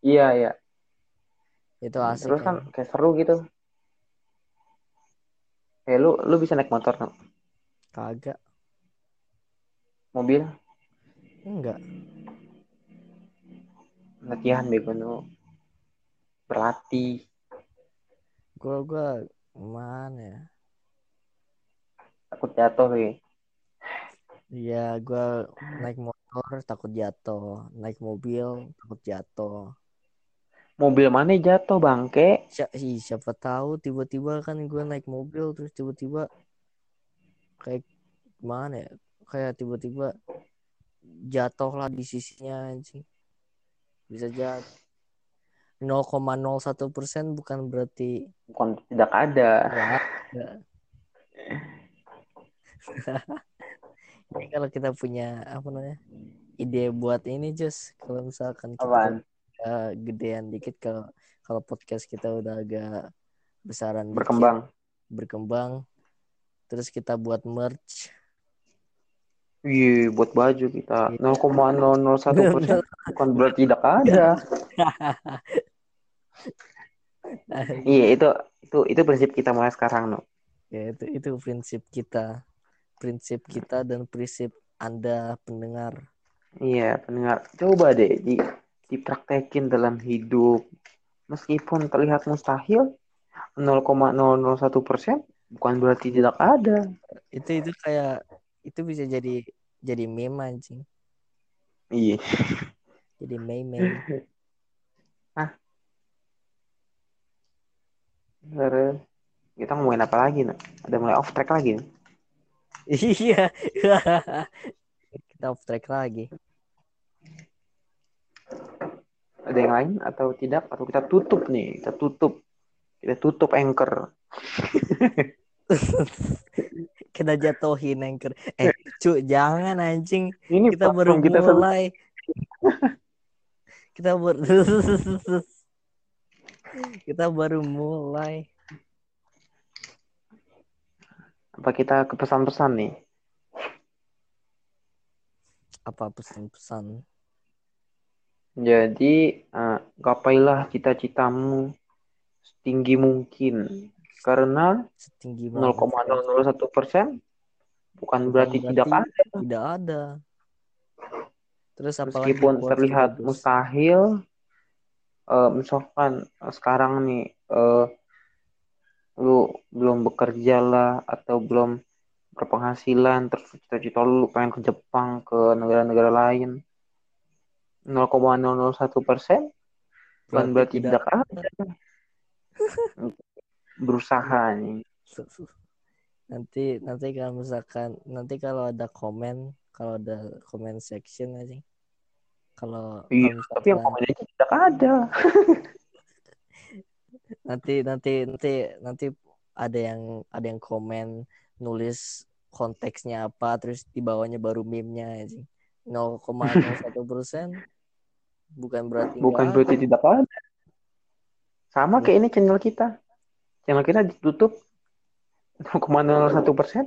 iya iya. Itu asik terus kan ya. kayak seru gitu kayak lu lu bisa naik motor nggak? kagak. Mobil? Enggak. Latihan bego nu berlatih. Gua gua mana ya? Takut jatuh sih Iya, gua naik motor takut jatuh, naik mobil takut jatuh. Mobil mana jatuh bangke? Si ih, siapa tahu tiba-tiba kan gua naik mobil terus tiba-tiba kayak gimana ya? Kayak tiba-tiba jatuh lah di sisinya anjing. Bisa jatuh 0,01 persen bukan berarti bukan tidak ada. Ini kalau kita punya apa namanya ide buat ini Jus kalau misalkan kita apaan udah gedean dikit kalau kalau podcast kita udah agak besaran dikit, berkembang berkembang terus kita buat merch Iya, buat baju kita Iya. 0,001 persen bukan berarti tidak ada. Iya, itu itu itu prinsip kita mulai sekarang, no. ya itu itu prinsip kita prinsip kita dan prinsip anda pendengar Iya, pendengar. Coba deh di dipraktekin dalam hidup. Meskipun terlihat mustahil, 0,001 persen bukan berarti tidak ada. itu itu kayak itu bisa jadi jadi meme anjing Iya. jadi meme Terus kita ngomongin apa lagi, no? Ada mulai off track lagi. iya kita off track lagi Ada yang lain atau tidak? Atau kita tutup nih? Kita tutup. Kita tutup anchor. kita jatuhin anchor eh cu jangan anjing Ini kita baru kita mulai kita baru kita baru mulai apa kita ke pesan-pesan nih? apa pesan-pesan Jadi eh, gapailah cita-citamu setinggi mungkin karena setinggi banget 0,001 persen bukan berarti berarti tidak ada. tidak ada terus apalagi Meskipun terlihat bagus? mustahil, eh, misalkan sekarang nih eh, lu belum bekerja lah atau belum berpenghasilan terus cita-cita lu pengen ke Jepang ke negara-negara lain 0,001 persen bukan berarti tidak ada. berusaha nih nanti nanti kalau misalkan nanti kalau ada komen kalau ada comment section aja. Kalau iya tapi yang komen aja tidak ada. Nanti nanti nanti nanti ada yang ada yang komen nulis konteksnya apa terus di bawahnya baru meme-nya aja 0,01 persen. Bukan berarti bukan berarti tidak ada. Sama kayak ini channel kita. Channel kita ditutup. 0,01 persen.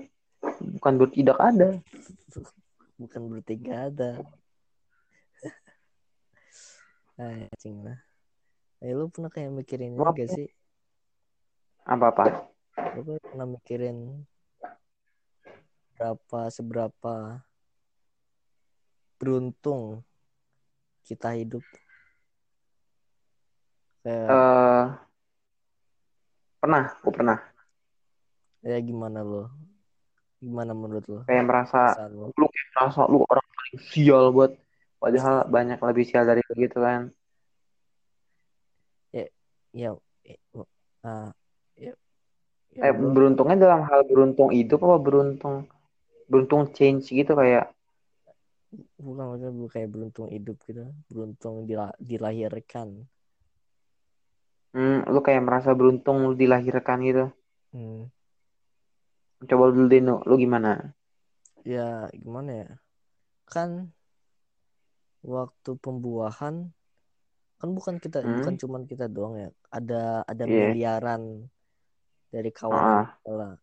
Bukan berarti tidak ada. Ada. bukan berarti nggak ada. Cing lah. Eh, lu pernah kayak mikirin ini Gua gak sih? apa apa Lu pernah mikirin berapa seberapa beruntung kita hidup? Kayak eh pernah aku pernah ya gimana lo? Gimana menurut lo? kayak merasa lo? lu kayak merasa lu orang paling sial buat padahal banyak lebih sial dari lu gitu kan Ya, eh, ah, ya, ya eh, beruntungnya dalam hal beruntung hidup apa beruntung beruntung change gitu kayak bukan maksudnya kayak beruntung hidup gitu, beruntung dila- dilahirkan. hmm, lu kayak merasa beruntung lu dilahirkan gitu Hmm. coba dulu deh Nu. lu gimana ya gimana ya kan waktu pembuahan kan bukan kita Hmm. bukan cuman kita doang ya ada ada Iya. miliaran dari kawan Ah. lah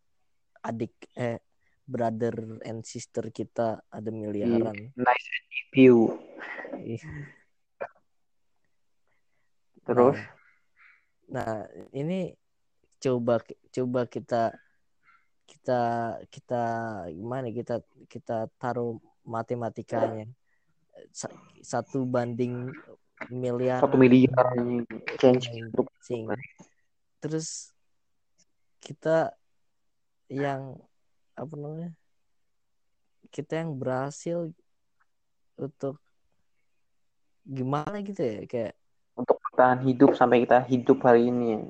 adik eh brother and sister kita ada miliaran. Nice view. Ih. terus? Nah ini coba coba kita kita kita gimana kita kita taruh matematikanya. Sa- satu banding miliar satu miliar change untuk Anjing. terus kita yang apa namanya kita yang berhasil untuk gimana gitu ya kayak untuk bertahan hidup sampai kita hidup hari ini.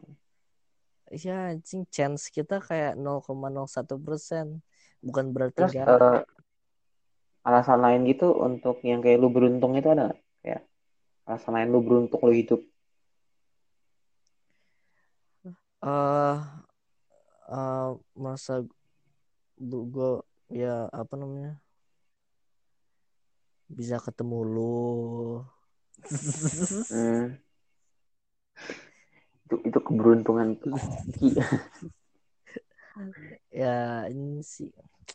Ya anjing chance kita kayak 0,01 persen. Bukan berarti terus enggak. eh, alasan lain gitu untuk yang kayak lu beruntung itu ada kayak alasan lain lu beruntung lu hidup. Eh eh, masa gue ya apa namanya? Bisa ketemu lu. Hmm. itu itu keberuntungan ya ini sih.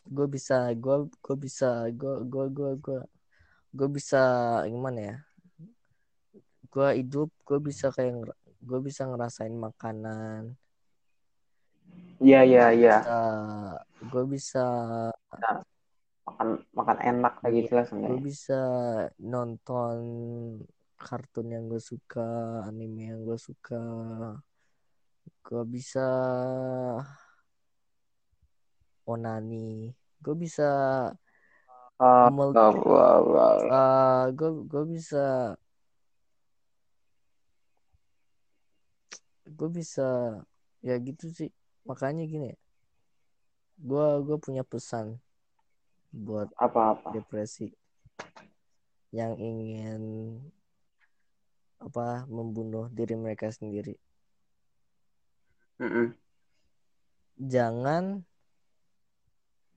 Gue bisa gue gue bisa gue gue gue gue gue bisa gimana ya? Gue hidup gue bisa kayak gue bisa ngerasain makanan iya iya iya. Uh, gue bisa makan makan enak lagi jelas gue bisa nonton kartun yang gue suka anime yang gue suka. Gue bisa onani. Gue bisa wah. uh, gue gue bisa gue bisa ya gitu sih makanya gini gue gue punya pesan buat apa-apa? depresi. Yang ingin apa membunuh diri mereka sendiri. Mm-mm. jangan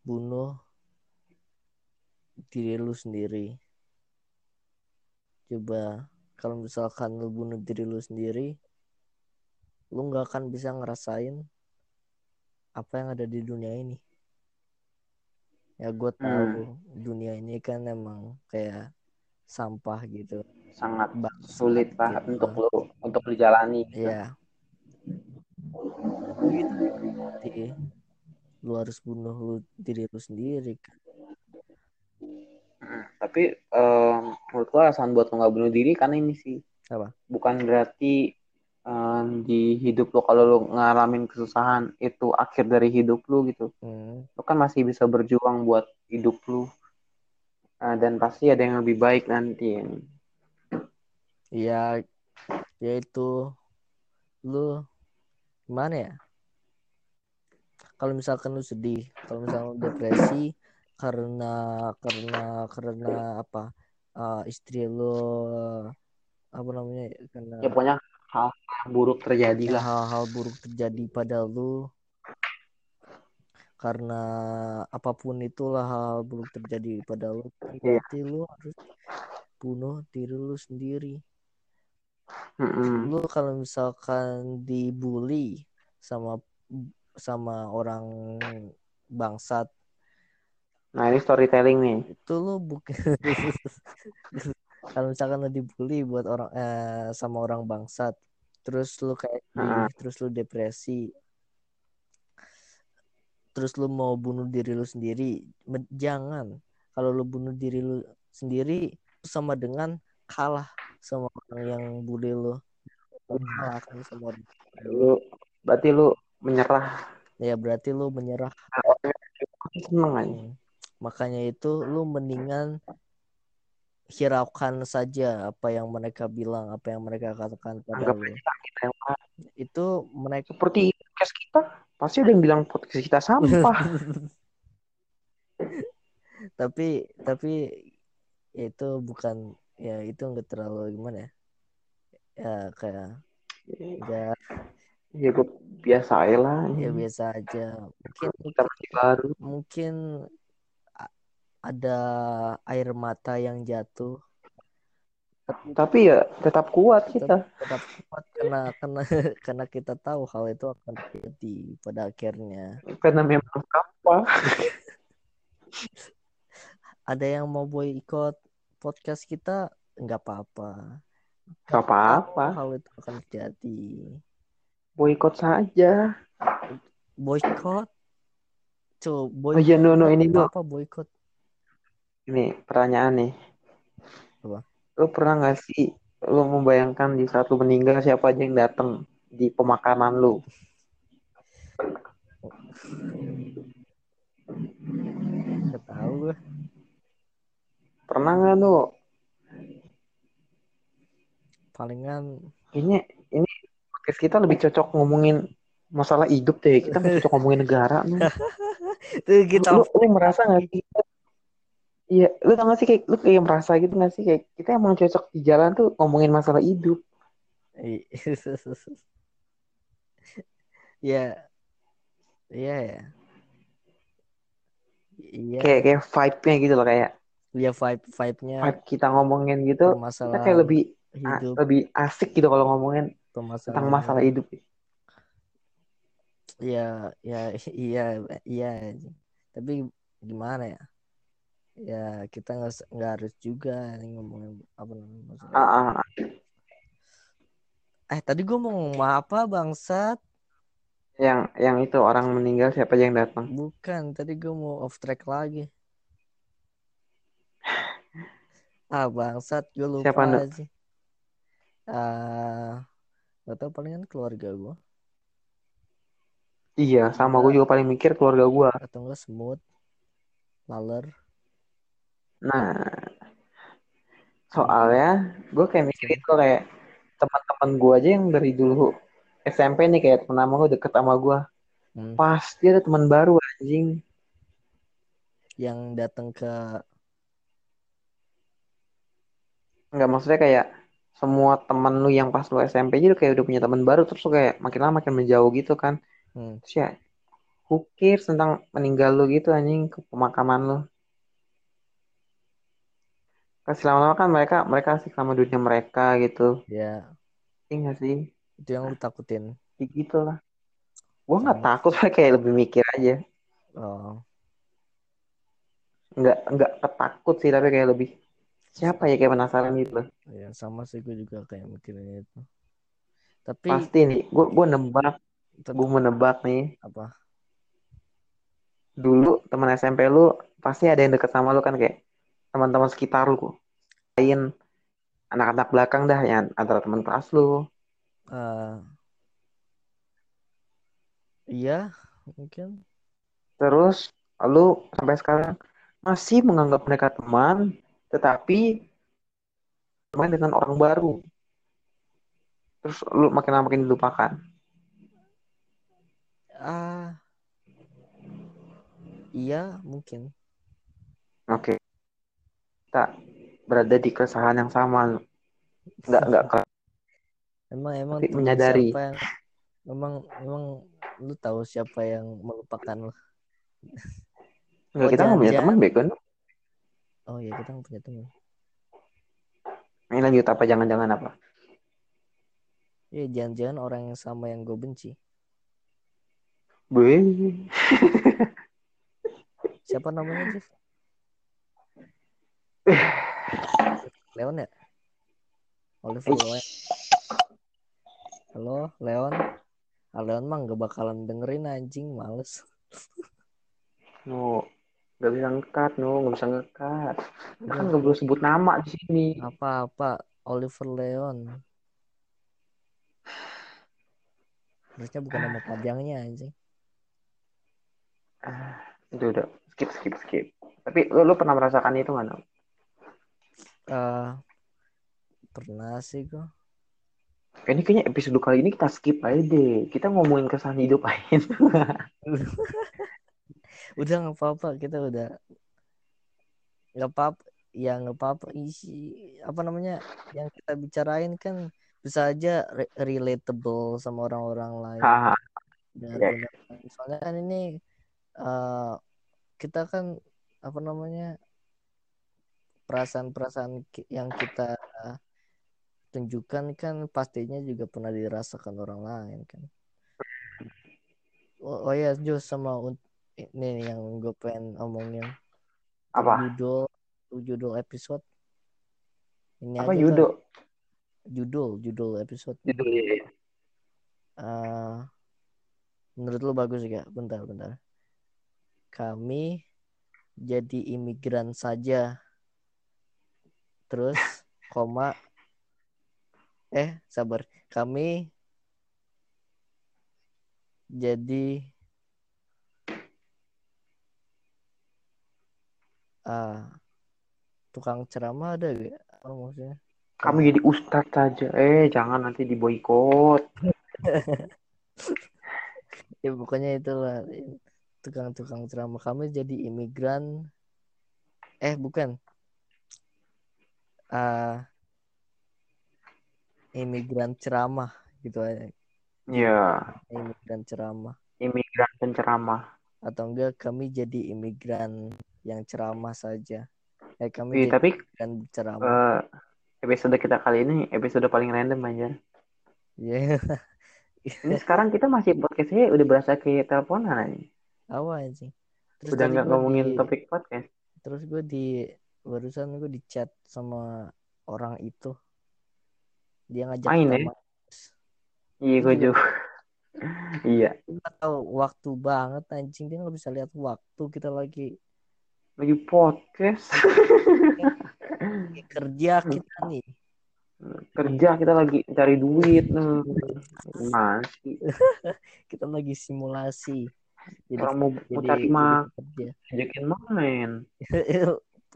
bunuh diri lu sendiri. Coba kalau misalkan lu bunuh diri lu sendiri lu nggak akan bisa ngerasain apa yang ada di dunia ini ya gue tahu dunia ini kan emang kayak sampah gitu sangat Bangsat sulit lah gitu. untuk lu untuk dijalani Iya. Gitu. Berarti lu harus bunuh lu diri lu sendiri kan. Mm. tapi em, menurut gua alasan buat lu nggak bunuh diri karena ini sih Apa? bukan berarti em, di hidup lu kalau lu ngalamin kesusahan itu akhir dari hidup lu gitu Hmm. lu kan masih bisa berjuang buat hidup lu Eh, dan pasti ada yang lebih baik nanti Ya yaitu lu gimana ya? Kalau misalkan lu sedih, kalau misalkan lu depresi karena karena karena apa? uh, istri lu apa namanya? Karena ya pokoknya hal yang buruk terjadi lah. Hal-hal buruk terjadi pada lu. Karena apa pun itulah hal buruk terjadi pada lu. Iya. berarti lu harus bunuh diri lu sendiri. Mm-mm. lu kalau misalkan dibully sama sama orang bangsat. Nah ini storytelling nih. Itu lu bukan kalau misalkan lu dibully buat orang eh, sama orang bangsat terus lu kayak Ah. terus lu depresi terus lu mau bunuh diri lu sendiri jangan. Kalau lu bunuh diri lu sendiri sama dengan kalah sama orang yang bully lu kalahkan sama orang. Lu berarti lu menyerah. Ya berarti lu menyerah. Seneng aja. Hmm. makanya itu lu mendingan hiraukan saja apa yang mereka bilang apa yang mereka katakan pada anggap lu. aja kita lewat. itu mereka seperti podcast kita pasti ada yang bilang podcast kita sampah. Tapi tapi itu bukan ya itu enggak terlalu gimana ya. Ya kayak enggak ya gue biasa aja lah. Ya biasa aja. Mungkin kita masih baru. mungkin ada air mata yang jatuh. Tapi tapi ya tetap kuat kita. tetap kuat karena karena karena kita tahu hal itu akan terjadi pada akhirnya. Karena memang apa ada yang mau boykot podcast kita? Nggak apa-apa. Gak apa-apa. hal itu akan terjadi. Boykot saja. Boykot coba oh boykot iya no no ini no. apa boykot ini pertanyaan nih. Apa? lu pernah gak sih lu membayangkan di saat lu meninggal siapa aja yang datang di pemakaman lu? Nggak tahu gue pernah gak lu palingan kayaknya ini podcast kita lebih cocok ngomongin masalah hidup deh. Kita nggak cocok ngomongin negara nih. Tuh kita lu, lu merasa nggak sih iya lu tau gak sih kayak lu kayak merasa gitu nggak sih? Kayak kita emang cocok di jalan tuh ngomongin masalah hidup. I- ya iya ya. Iya. Kayak kayak vibe-nya gitu loh kayak ya vibe vibe-nya vibe kita ngomongin gitu kita kayak lebih a- hidup. lebih asik gitu kalau ngomongin tentang permasalahan masalah hidup. hidup. Ya ya iya iya. Tapi gimana ya ya kita nggak nggak harus juga nih ngomongin apa namanya maksudnya. Ah. eh tadi gue mau ngomong apa bangsat? Yang yang itu orang meninggal siapa aja yang datang? Bukan tadi gue mau off track lagi. Ah bangsat gue lupa Siapa, sih. Ah gak tau palingan keluarga gue iya sama gue juga paling mikir keluarga gue atau enggak semut laler nah soalnya gue kayak mikir itu kayak teman-teman gue aja yang dari dulu SMP nih kayak temen sama gue deket sama gue Hmm. pasti ada teman baru anjing. Yang datang ke nggak maksudnya kayak semua temen lu yang pas lu SMP aja kayak udah punya teman baru terus kayak makin lama makin menjauh gitu kan. Hmm, terus ya who cares tentang meninggal lu gitu anjing ke pemakaman lu kasih lama-lama kan mereka mereka asik sama dunia mereka gitu. Ya iya nggak sih? Itu yang lu takutin. Gitu lah gue nggak takut kayak lebih mikir aja. Oh. Nggak nggak ketakut sih tapi kayak lebih siapa ya kayak penasaran gitu loh. Ya sama sih gue juga kayak mikirin itu. Tapi pasti nih gue gue nebak. Tetap gue menebak nih. Apa? Dulu teman SMP lu pasti ada yang deket sama lu kan kayak teman-teman sekitar lu. Lain anak-anak belakang dah yang antara teman kelas lu. Eh iya mungkin. Terus lu sampai sekarang masih menganggap mereka teman tetapi teman dengan orang baru. Terus lu makin lama makin dilupakan. Ah iya mungkin. Oke kita berada di keresahan yang sama. Nggak nggak ke- emang emang Tapi menyadari. siapa yang emang emang lu tahu siapa yang melupakan lu? Nggak Oh, kita nggak punya teman bego oh ya kita nggak punya teman. Ini lanjut apa? Jangan-jangan apa? Ya jangan-jangan orang yang sama yang gue benci. Wih. siapa namanya Jeff Leon ya? Oliver Leon halo Leon. Ah, Leon mah gak bakalan dengerin anjing. Males. No nggak bisa ngekat no nggak bisa ngekat. Kan nggak boleh sebut nama di sini. Apa-apa Oliver Leon. Harusnya bukan nama panjangnya anjing. Ah, itu udah. Skip skip skip. Tapi lu, lu pernah merasakan itu nggak Eh, pernah sih gue ini kayaknya episode kali ini kita skip aja deh. Kita ngomongin kesan hidup aja. Udah nggak apa-apa. Kita udah nggak apa ya nggak apa-apa. Isi apa namanya yang kita bicarain kan bisa aja re- relatable sama orang-orang lain. Haha. benar-benar soalnya kan ini eh, kita kan apa namanya perasaan-perasaan yang kita tunjukkan kan pastinya juga pernah dirasakan orang lain kan. Oh, oh ya Jos sama ini yang gue pengen omongin. Apa? Judul judul episode. Ini apa judo kali. judul? Judul episode. Judulnya ya? Eh, menurut lu bagus gak bentar bentar. Kami jadi imigran saja terus koma eh sabar. Kami jadi ah tukang ceramah ada gak apa maksudnya? Kami jadi ustadz saja eh jangan nanti diboykot ya pokoknya itulah. Tukang-tukang ceramah. Kami jadi imigran. Eh bukan ah imigran ceramah gitu aja Ya, imigran ceramah imigran penceramah. atau enggak kami jadi imigran yang ceramah saja eh kami Wih, jadi tapi imigran ceramah eh, episode kita kali ini episode paling random aja. ya Ini sekarang kita masih podcastnya udah berasa kayak teleponan aja. awal sih terus Udah nggak ngomongin di- topik podcast. terus gue di barusan gue di chat sama orang itu dia ngajak Main ya? Iya, gue Iya. juga. iya, tahu waktu banget anjing dia nggak bisa lihat waktu kita lagi lagi podcast. lagi kerja kita nih Kerja kita lagi cari duit. Nah, Gimana sih? kita lagi simulasi jadi Orang mau, cari jadi mak, kerja ajakin main.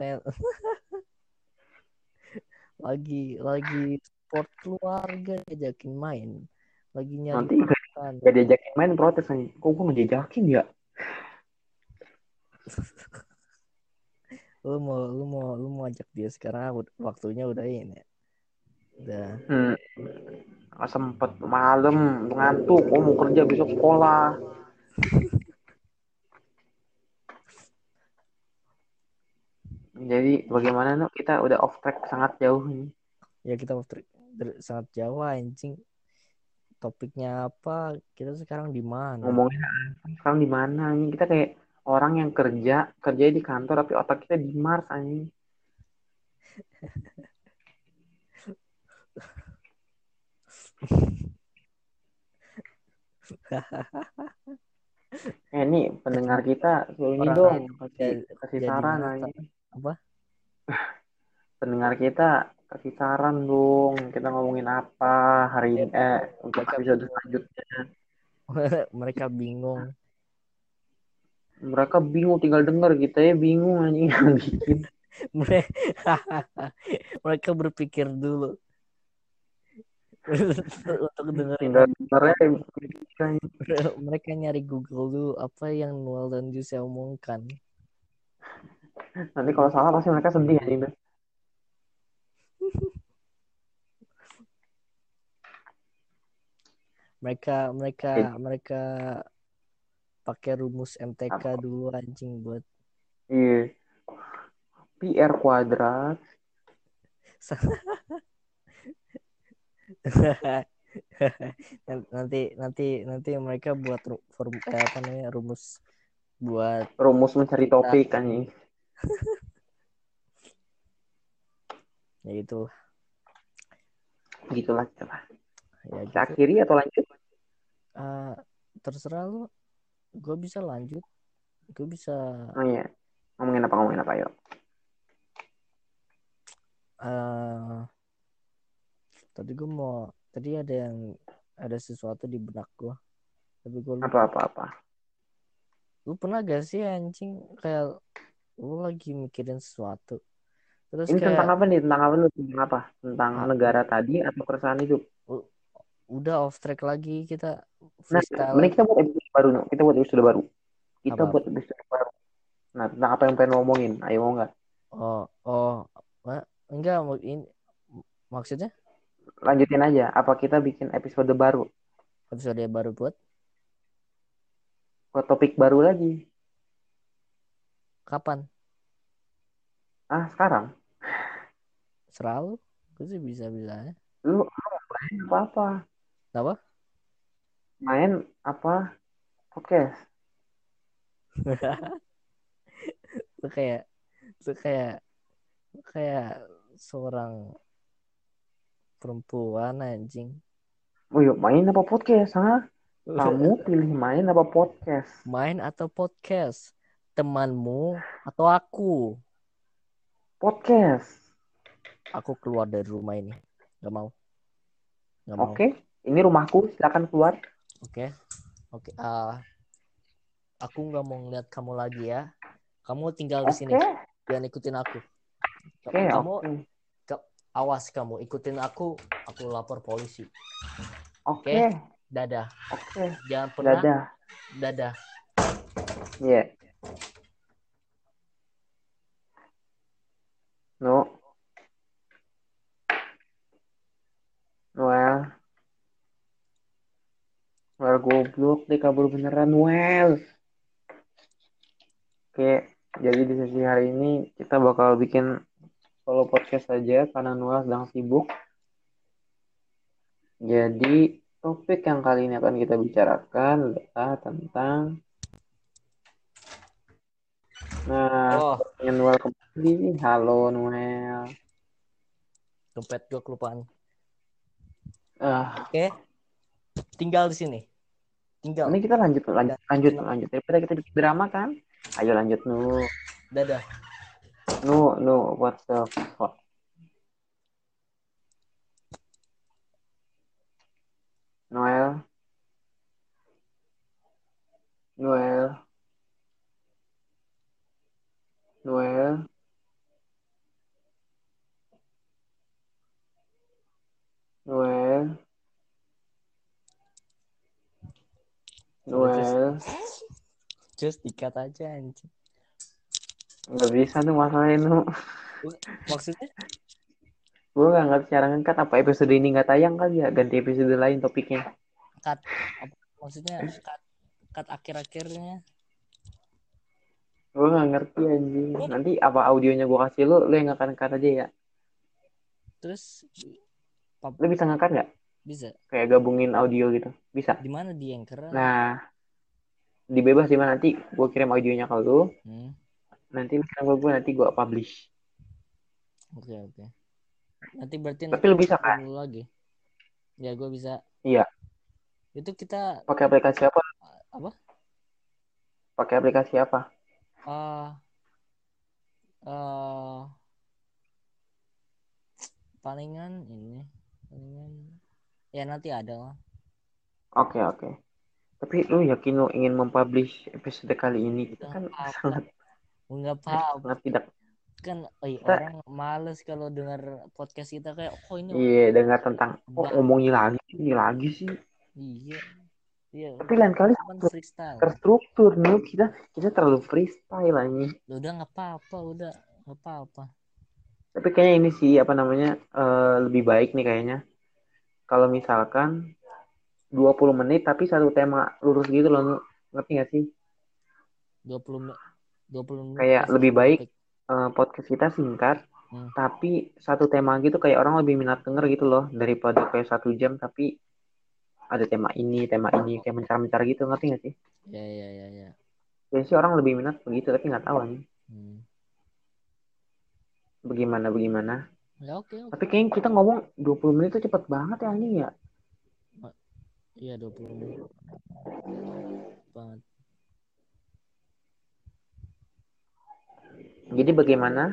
Pengen- lagi lagi sport keluarga diajakin main lagi nyari Nanti makan gak diajakin main protes aja. Kok gue ngejajakin ya? lu mau lu mau lu mau ajak dia sekarang waktunya udah ini udah Hmm. Sempet malam ngantuk. Oh mau kerja besok sekolah. Jadi bagaimana Nuk? Kita udah off track sangat jauh nih. ya kita waktu dari- sangat jauh anjing topiknya apa kita sekarang di mana Ngomongin sekarang di mana nih? Kita kayak orang yang kerja kerja di kantor tapi otak kita di Mars anjing. Eh nih pendengar kita ini dong kasih kasih saran mata. Apa? Pendengar kita kasih saran dong. Kita ngomongin apa hari ini eh untuk Mereka episode selanjutnya. mereka bingung Mereka bingung tinggal denger kita ya bingung anjing bikin. mereka mereka berpikir dulu untuk dengerin aja bikin. mereka nyari Google dulu apa yang Noel dan Juse omongkan Nanti kalau salah pasti mereka sedih anjing. tuh. mereka mereka mereka pakai rumus MTK Apa? dulu anjing buat Iya. PR kuadrat nanti nanti nanti mereka buat form eh, apa namanya rumus buat rumus mencari topik anjing. ya itu Gitulah kita. ya Kita gitu akhiri atau lanjut? Ah, terserah lu gue bisa lanjut gue bisa Oh iya. Ngomongin apa ngomongin apa yuk. eh tadi gue mau tadi ada yang ada sesuatu di benak gue tapi gue lupa Apa apa apa. lu pernah gak sih anjing kayak lu lagi mikirin sesuatu terus Ini kayak tentang apa nih? Tentang apa lu? Tentang apa? Tentang Ah. negara tadi atau keresahan hidup? udah off track lagi kita Nah, freestyle mending kita buat episode baru, Nuk. Kita buat episode baru. Kita Apa? buat episode baru. Nah, tentang apa yang pengen ngomongin? Ayo mau nggak? oh oh enggak mau ini maksudnya Lanjutin aja. Apa kita bikin episode baru? episode baru buat Buat topik baru lagi. kapan Ah, sekarang. selalu gue sih bisa bisa Lu, main apa-apa. apa Main apa? Podcast. lu kayak lu kayak lu kayak seorang perempuan anjing Oh yuk, main apa podcast? Hah? Kamu pilih main apa podcast? main atau podcast temanmu atau aku Podcast. aku keluar dari rumah ini nggak mau nggak mau Oke. Ini rumahku. Silakan keluar. oke oke ah aku nggak mau ngeliat kamu lagi ya kamu tinggal di Oke. sini jangan ikutin aku Oke, kamu oke. awas kamu ikutin aku aku lapor polisi Oke. dadah Oke. jangan pernah Dadah. dadah Iya. No. Noel. Noel goblok deh kabur beneran Noel. Oke, jadi di sesi hari ini kita bakal bikin solo podcast saja karena Noel sedang sibuk. Jadi topik yang kali ini akan kita bicarakan adalah tentang Nah, Oh, sepertinya Noel kembali. Halo Noel. dompet gue kelupaan. Ah, Oke. Tinggal di sini. Tinggal. ini kita lanjut lanjut lanjut lanjut. Daripada kita bikin drama kan. Ayo lanjut Nu. Dadah. Nu, Nu, what the fuck? Noel. Noel. Noel. Noel. Noel. Just dikat aja anjing. Nggak bisa tuh masalahnya Nu. Maksudnya Gue gak ngerti cara ngangkat apa episode ini nggak tayang kali ya. Ganti episode lain topiknya. cut maksudnya cut cut akhir-akhirnya. Gue gak ngerti anjing. Nanti apa audionya gue kasih lu, lu yang akan ngangkat aja ya. Terus Lu bisa ngangkat nggak? bisa Kayak gabungin audio gitu. Bisa. di mana di Anchor? Nah, di mana nanti gue kirim audionya ke lu. Hmm, Nanti ke gue, nanti gue publish. Oke oke. Nanti berarti Tapi lu bisa kan? lagi. Ya gue bisa. Iya. Itu kita Pakai aplikasi apa? apa? Pakai aplikasi apa? Ah eh palingan ini palingan ya nanti ada lah. Oke, oke. Tapi lu yakin lu ingin mempublish episode kali ini? Kita kan Apa? sangat, Enggak apa sangat tidak kan eh, Kita- orang males kalau dengar podcast kita kayak oh ini iya dengar tentang oh, ngomongin lagi ini lagi sih. iya iya Tapi lain kali freestyle terstruktur nih kita kita terlalu freestyle aja. udah nggak apa-apa udah nggak apa-apa Tapi kayaknya ini sih apa namanya eh, lebih baik nih kayaknya. Kalau misalkan 20 menit tapi satu tema lurus gitu loh, ngerti gak sih? 20 menit 20 menit Kayak lebih baik. Eh, podcast kita singkat, Hmm. tapi satu tema gitu kayak orang lebih minat denger gitu loh daripada kayak satu jam tapi ada tema ini, tema ini kayak mencar-mencar gitu, ngerti gak sih? ya ya ya ya Jadi sih orang lebih minat begitu tapi nggak tahu nih Hmm. bagaimana bagaimana. ya oke oke Tapi kayaknya kita ngomong 20 menit itu cepet banget ya anjing ya. iya 20 menit banget Jadi bagaimana?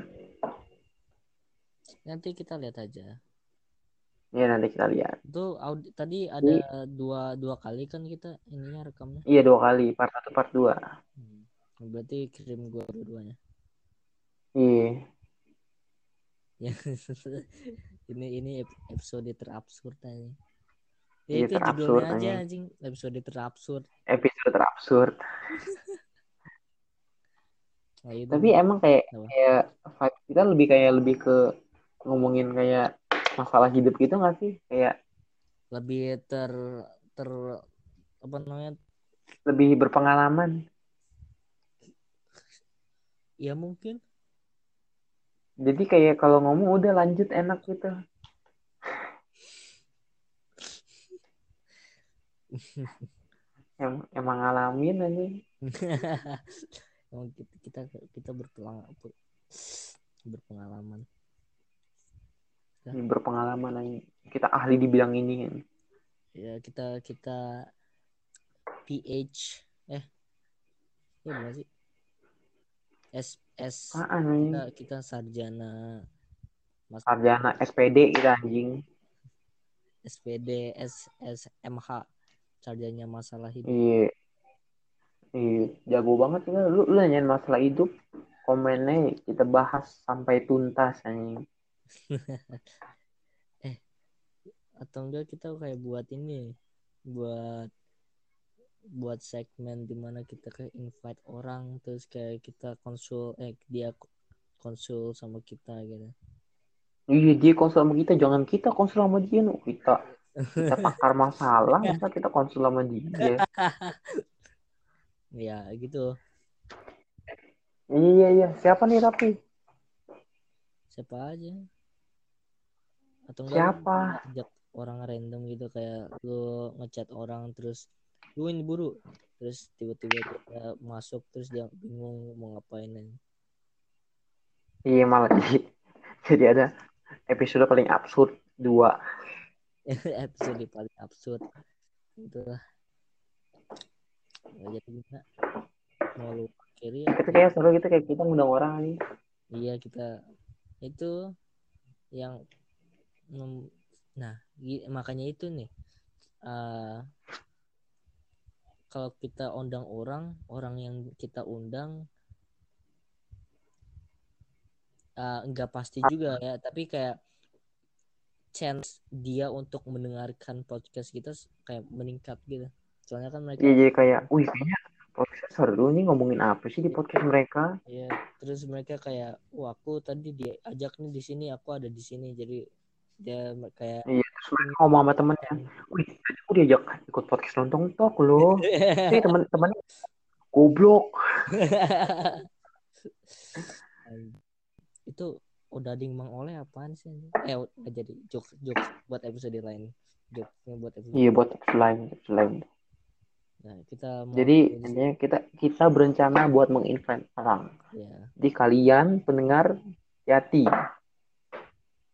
nanti kita lihat aja Ya nanti kita lihat. itu audi- tadi ada dua dua kali kan kita ininya rekamnya Iya dua kali, part satu, part dua. Hmm. berarti kirim gua dua-duanya Iya. ya ini ini ep- episode terabsurd aja ya Iya, itu terabsurd judulnya aja. anjing episode terabsurd Episode terabsurd. nah, itu Tapi emang kayak Apa? kayak vibe kita lebih kayak lebih ke ngomongin kayak masalah hidup gitu nggak sih? Kayak lebih ter ter apa namanya lebih berpengalaman. ya mungkin Jadi kayak kalau ngomong udah lanjut enak gitu. Em emang ngalamin aja. emang kita kita kita berpengalaman Berpengalaman aja. Kita ahli di bidang ini. ya kita kita PH eh ya bukan sih S S Apaan kita kita sarjana mas Sarjana SPD kita anjing. SPD S SMH sarjana masalah hidup Iya. Iya, jago banget ya. Lu, lu nanyain masalah hidup, komennya kita bahas sampai tuntas anjing. atau enggak kita kayak buat ini buat buat segmen di mana kita kayak invite orang terus kayak kita konsul eh dia konsul sama kita gitu Iya dia konsul sama kita, jangan kita konsul sama dia, no. kita kita pakar masalah, masa kita konsul sama dia. ya gitu Iya iya, siapa nih tapi? siapa aja atau enggak Siapa? ajak orang random gitu kayak lu ngechat orang terus lu ini buru terus tiba-tiba dia masuk terus dia bingung mau ngapain dan Iya malah jadi, jadi ada episode paling absurd dua. episode paling absurd itu lah Ya, jadi kita mau lu ya Kita kayak seru gitu kayak kita ngundang orang nih. iya kita itu yang nah makanya itu nih eh kalau kita undang orang orang yang kita undang eh, nggak pasti juga ya. Tapi kayak chance dia untuk mendengarkan podcast kita kayak meningkat gitu. Soalnya kan mereka Iya jadi kayak, wih kayaknya podcast seru nih ngomongin apa sih di podcast mereka? ya terus mereka kayak wah aku tadi diajak nih di sini aku ada di sini. Jadi dia kayak Iya terus mereka ngomong sama temennya, wih aku diajak ikut podcast lontong tok loh. Tapi temen-temen goblok. itu udah ding mang oleh apaan sih eh nggak jadi jokes jokes buat episode lain jokesnya buat episode Iya buat episode lain, episode lain. nah kita mau Jadi ini intinya kita kita berencana buat menginvite orang. ya Jadi kalian pendengar hati.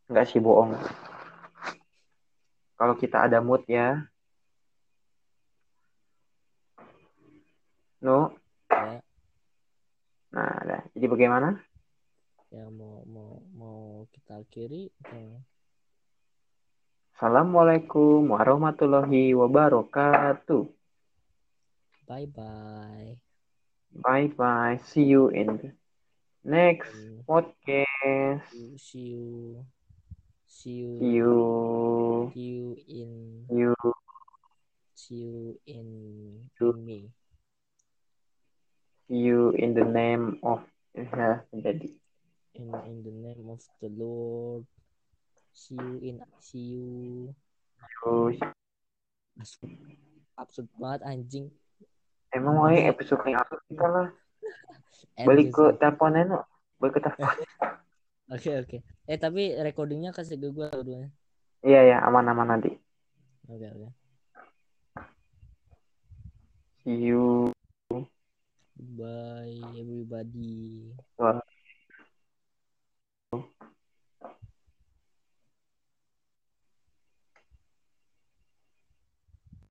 Enggak sih bohong. Kalau kita ada mood ya. No. ya Nah, ada. Jadi bagaimana? ya mau mau mau kita akhiri atau Assalamualaikum warahmatullahi wabarakatuh. bye bye Bye bye. See you in the next podcast. see you see you See you. see you in See you. see you in, You. in me See you in the name of ya menjadi. in in the name of the Lord see you in ICU Terus absurd, absurd banget anjing emang mau episode kayak apa kita lah. Balik ke one. teleponan no. Balik ke telepon. oke oke eh tapi recordingnya kasih ke gue dulu Iya ya aman-aman nanti. oke oke See you. bye everybody Bye.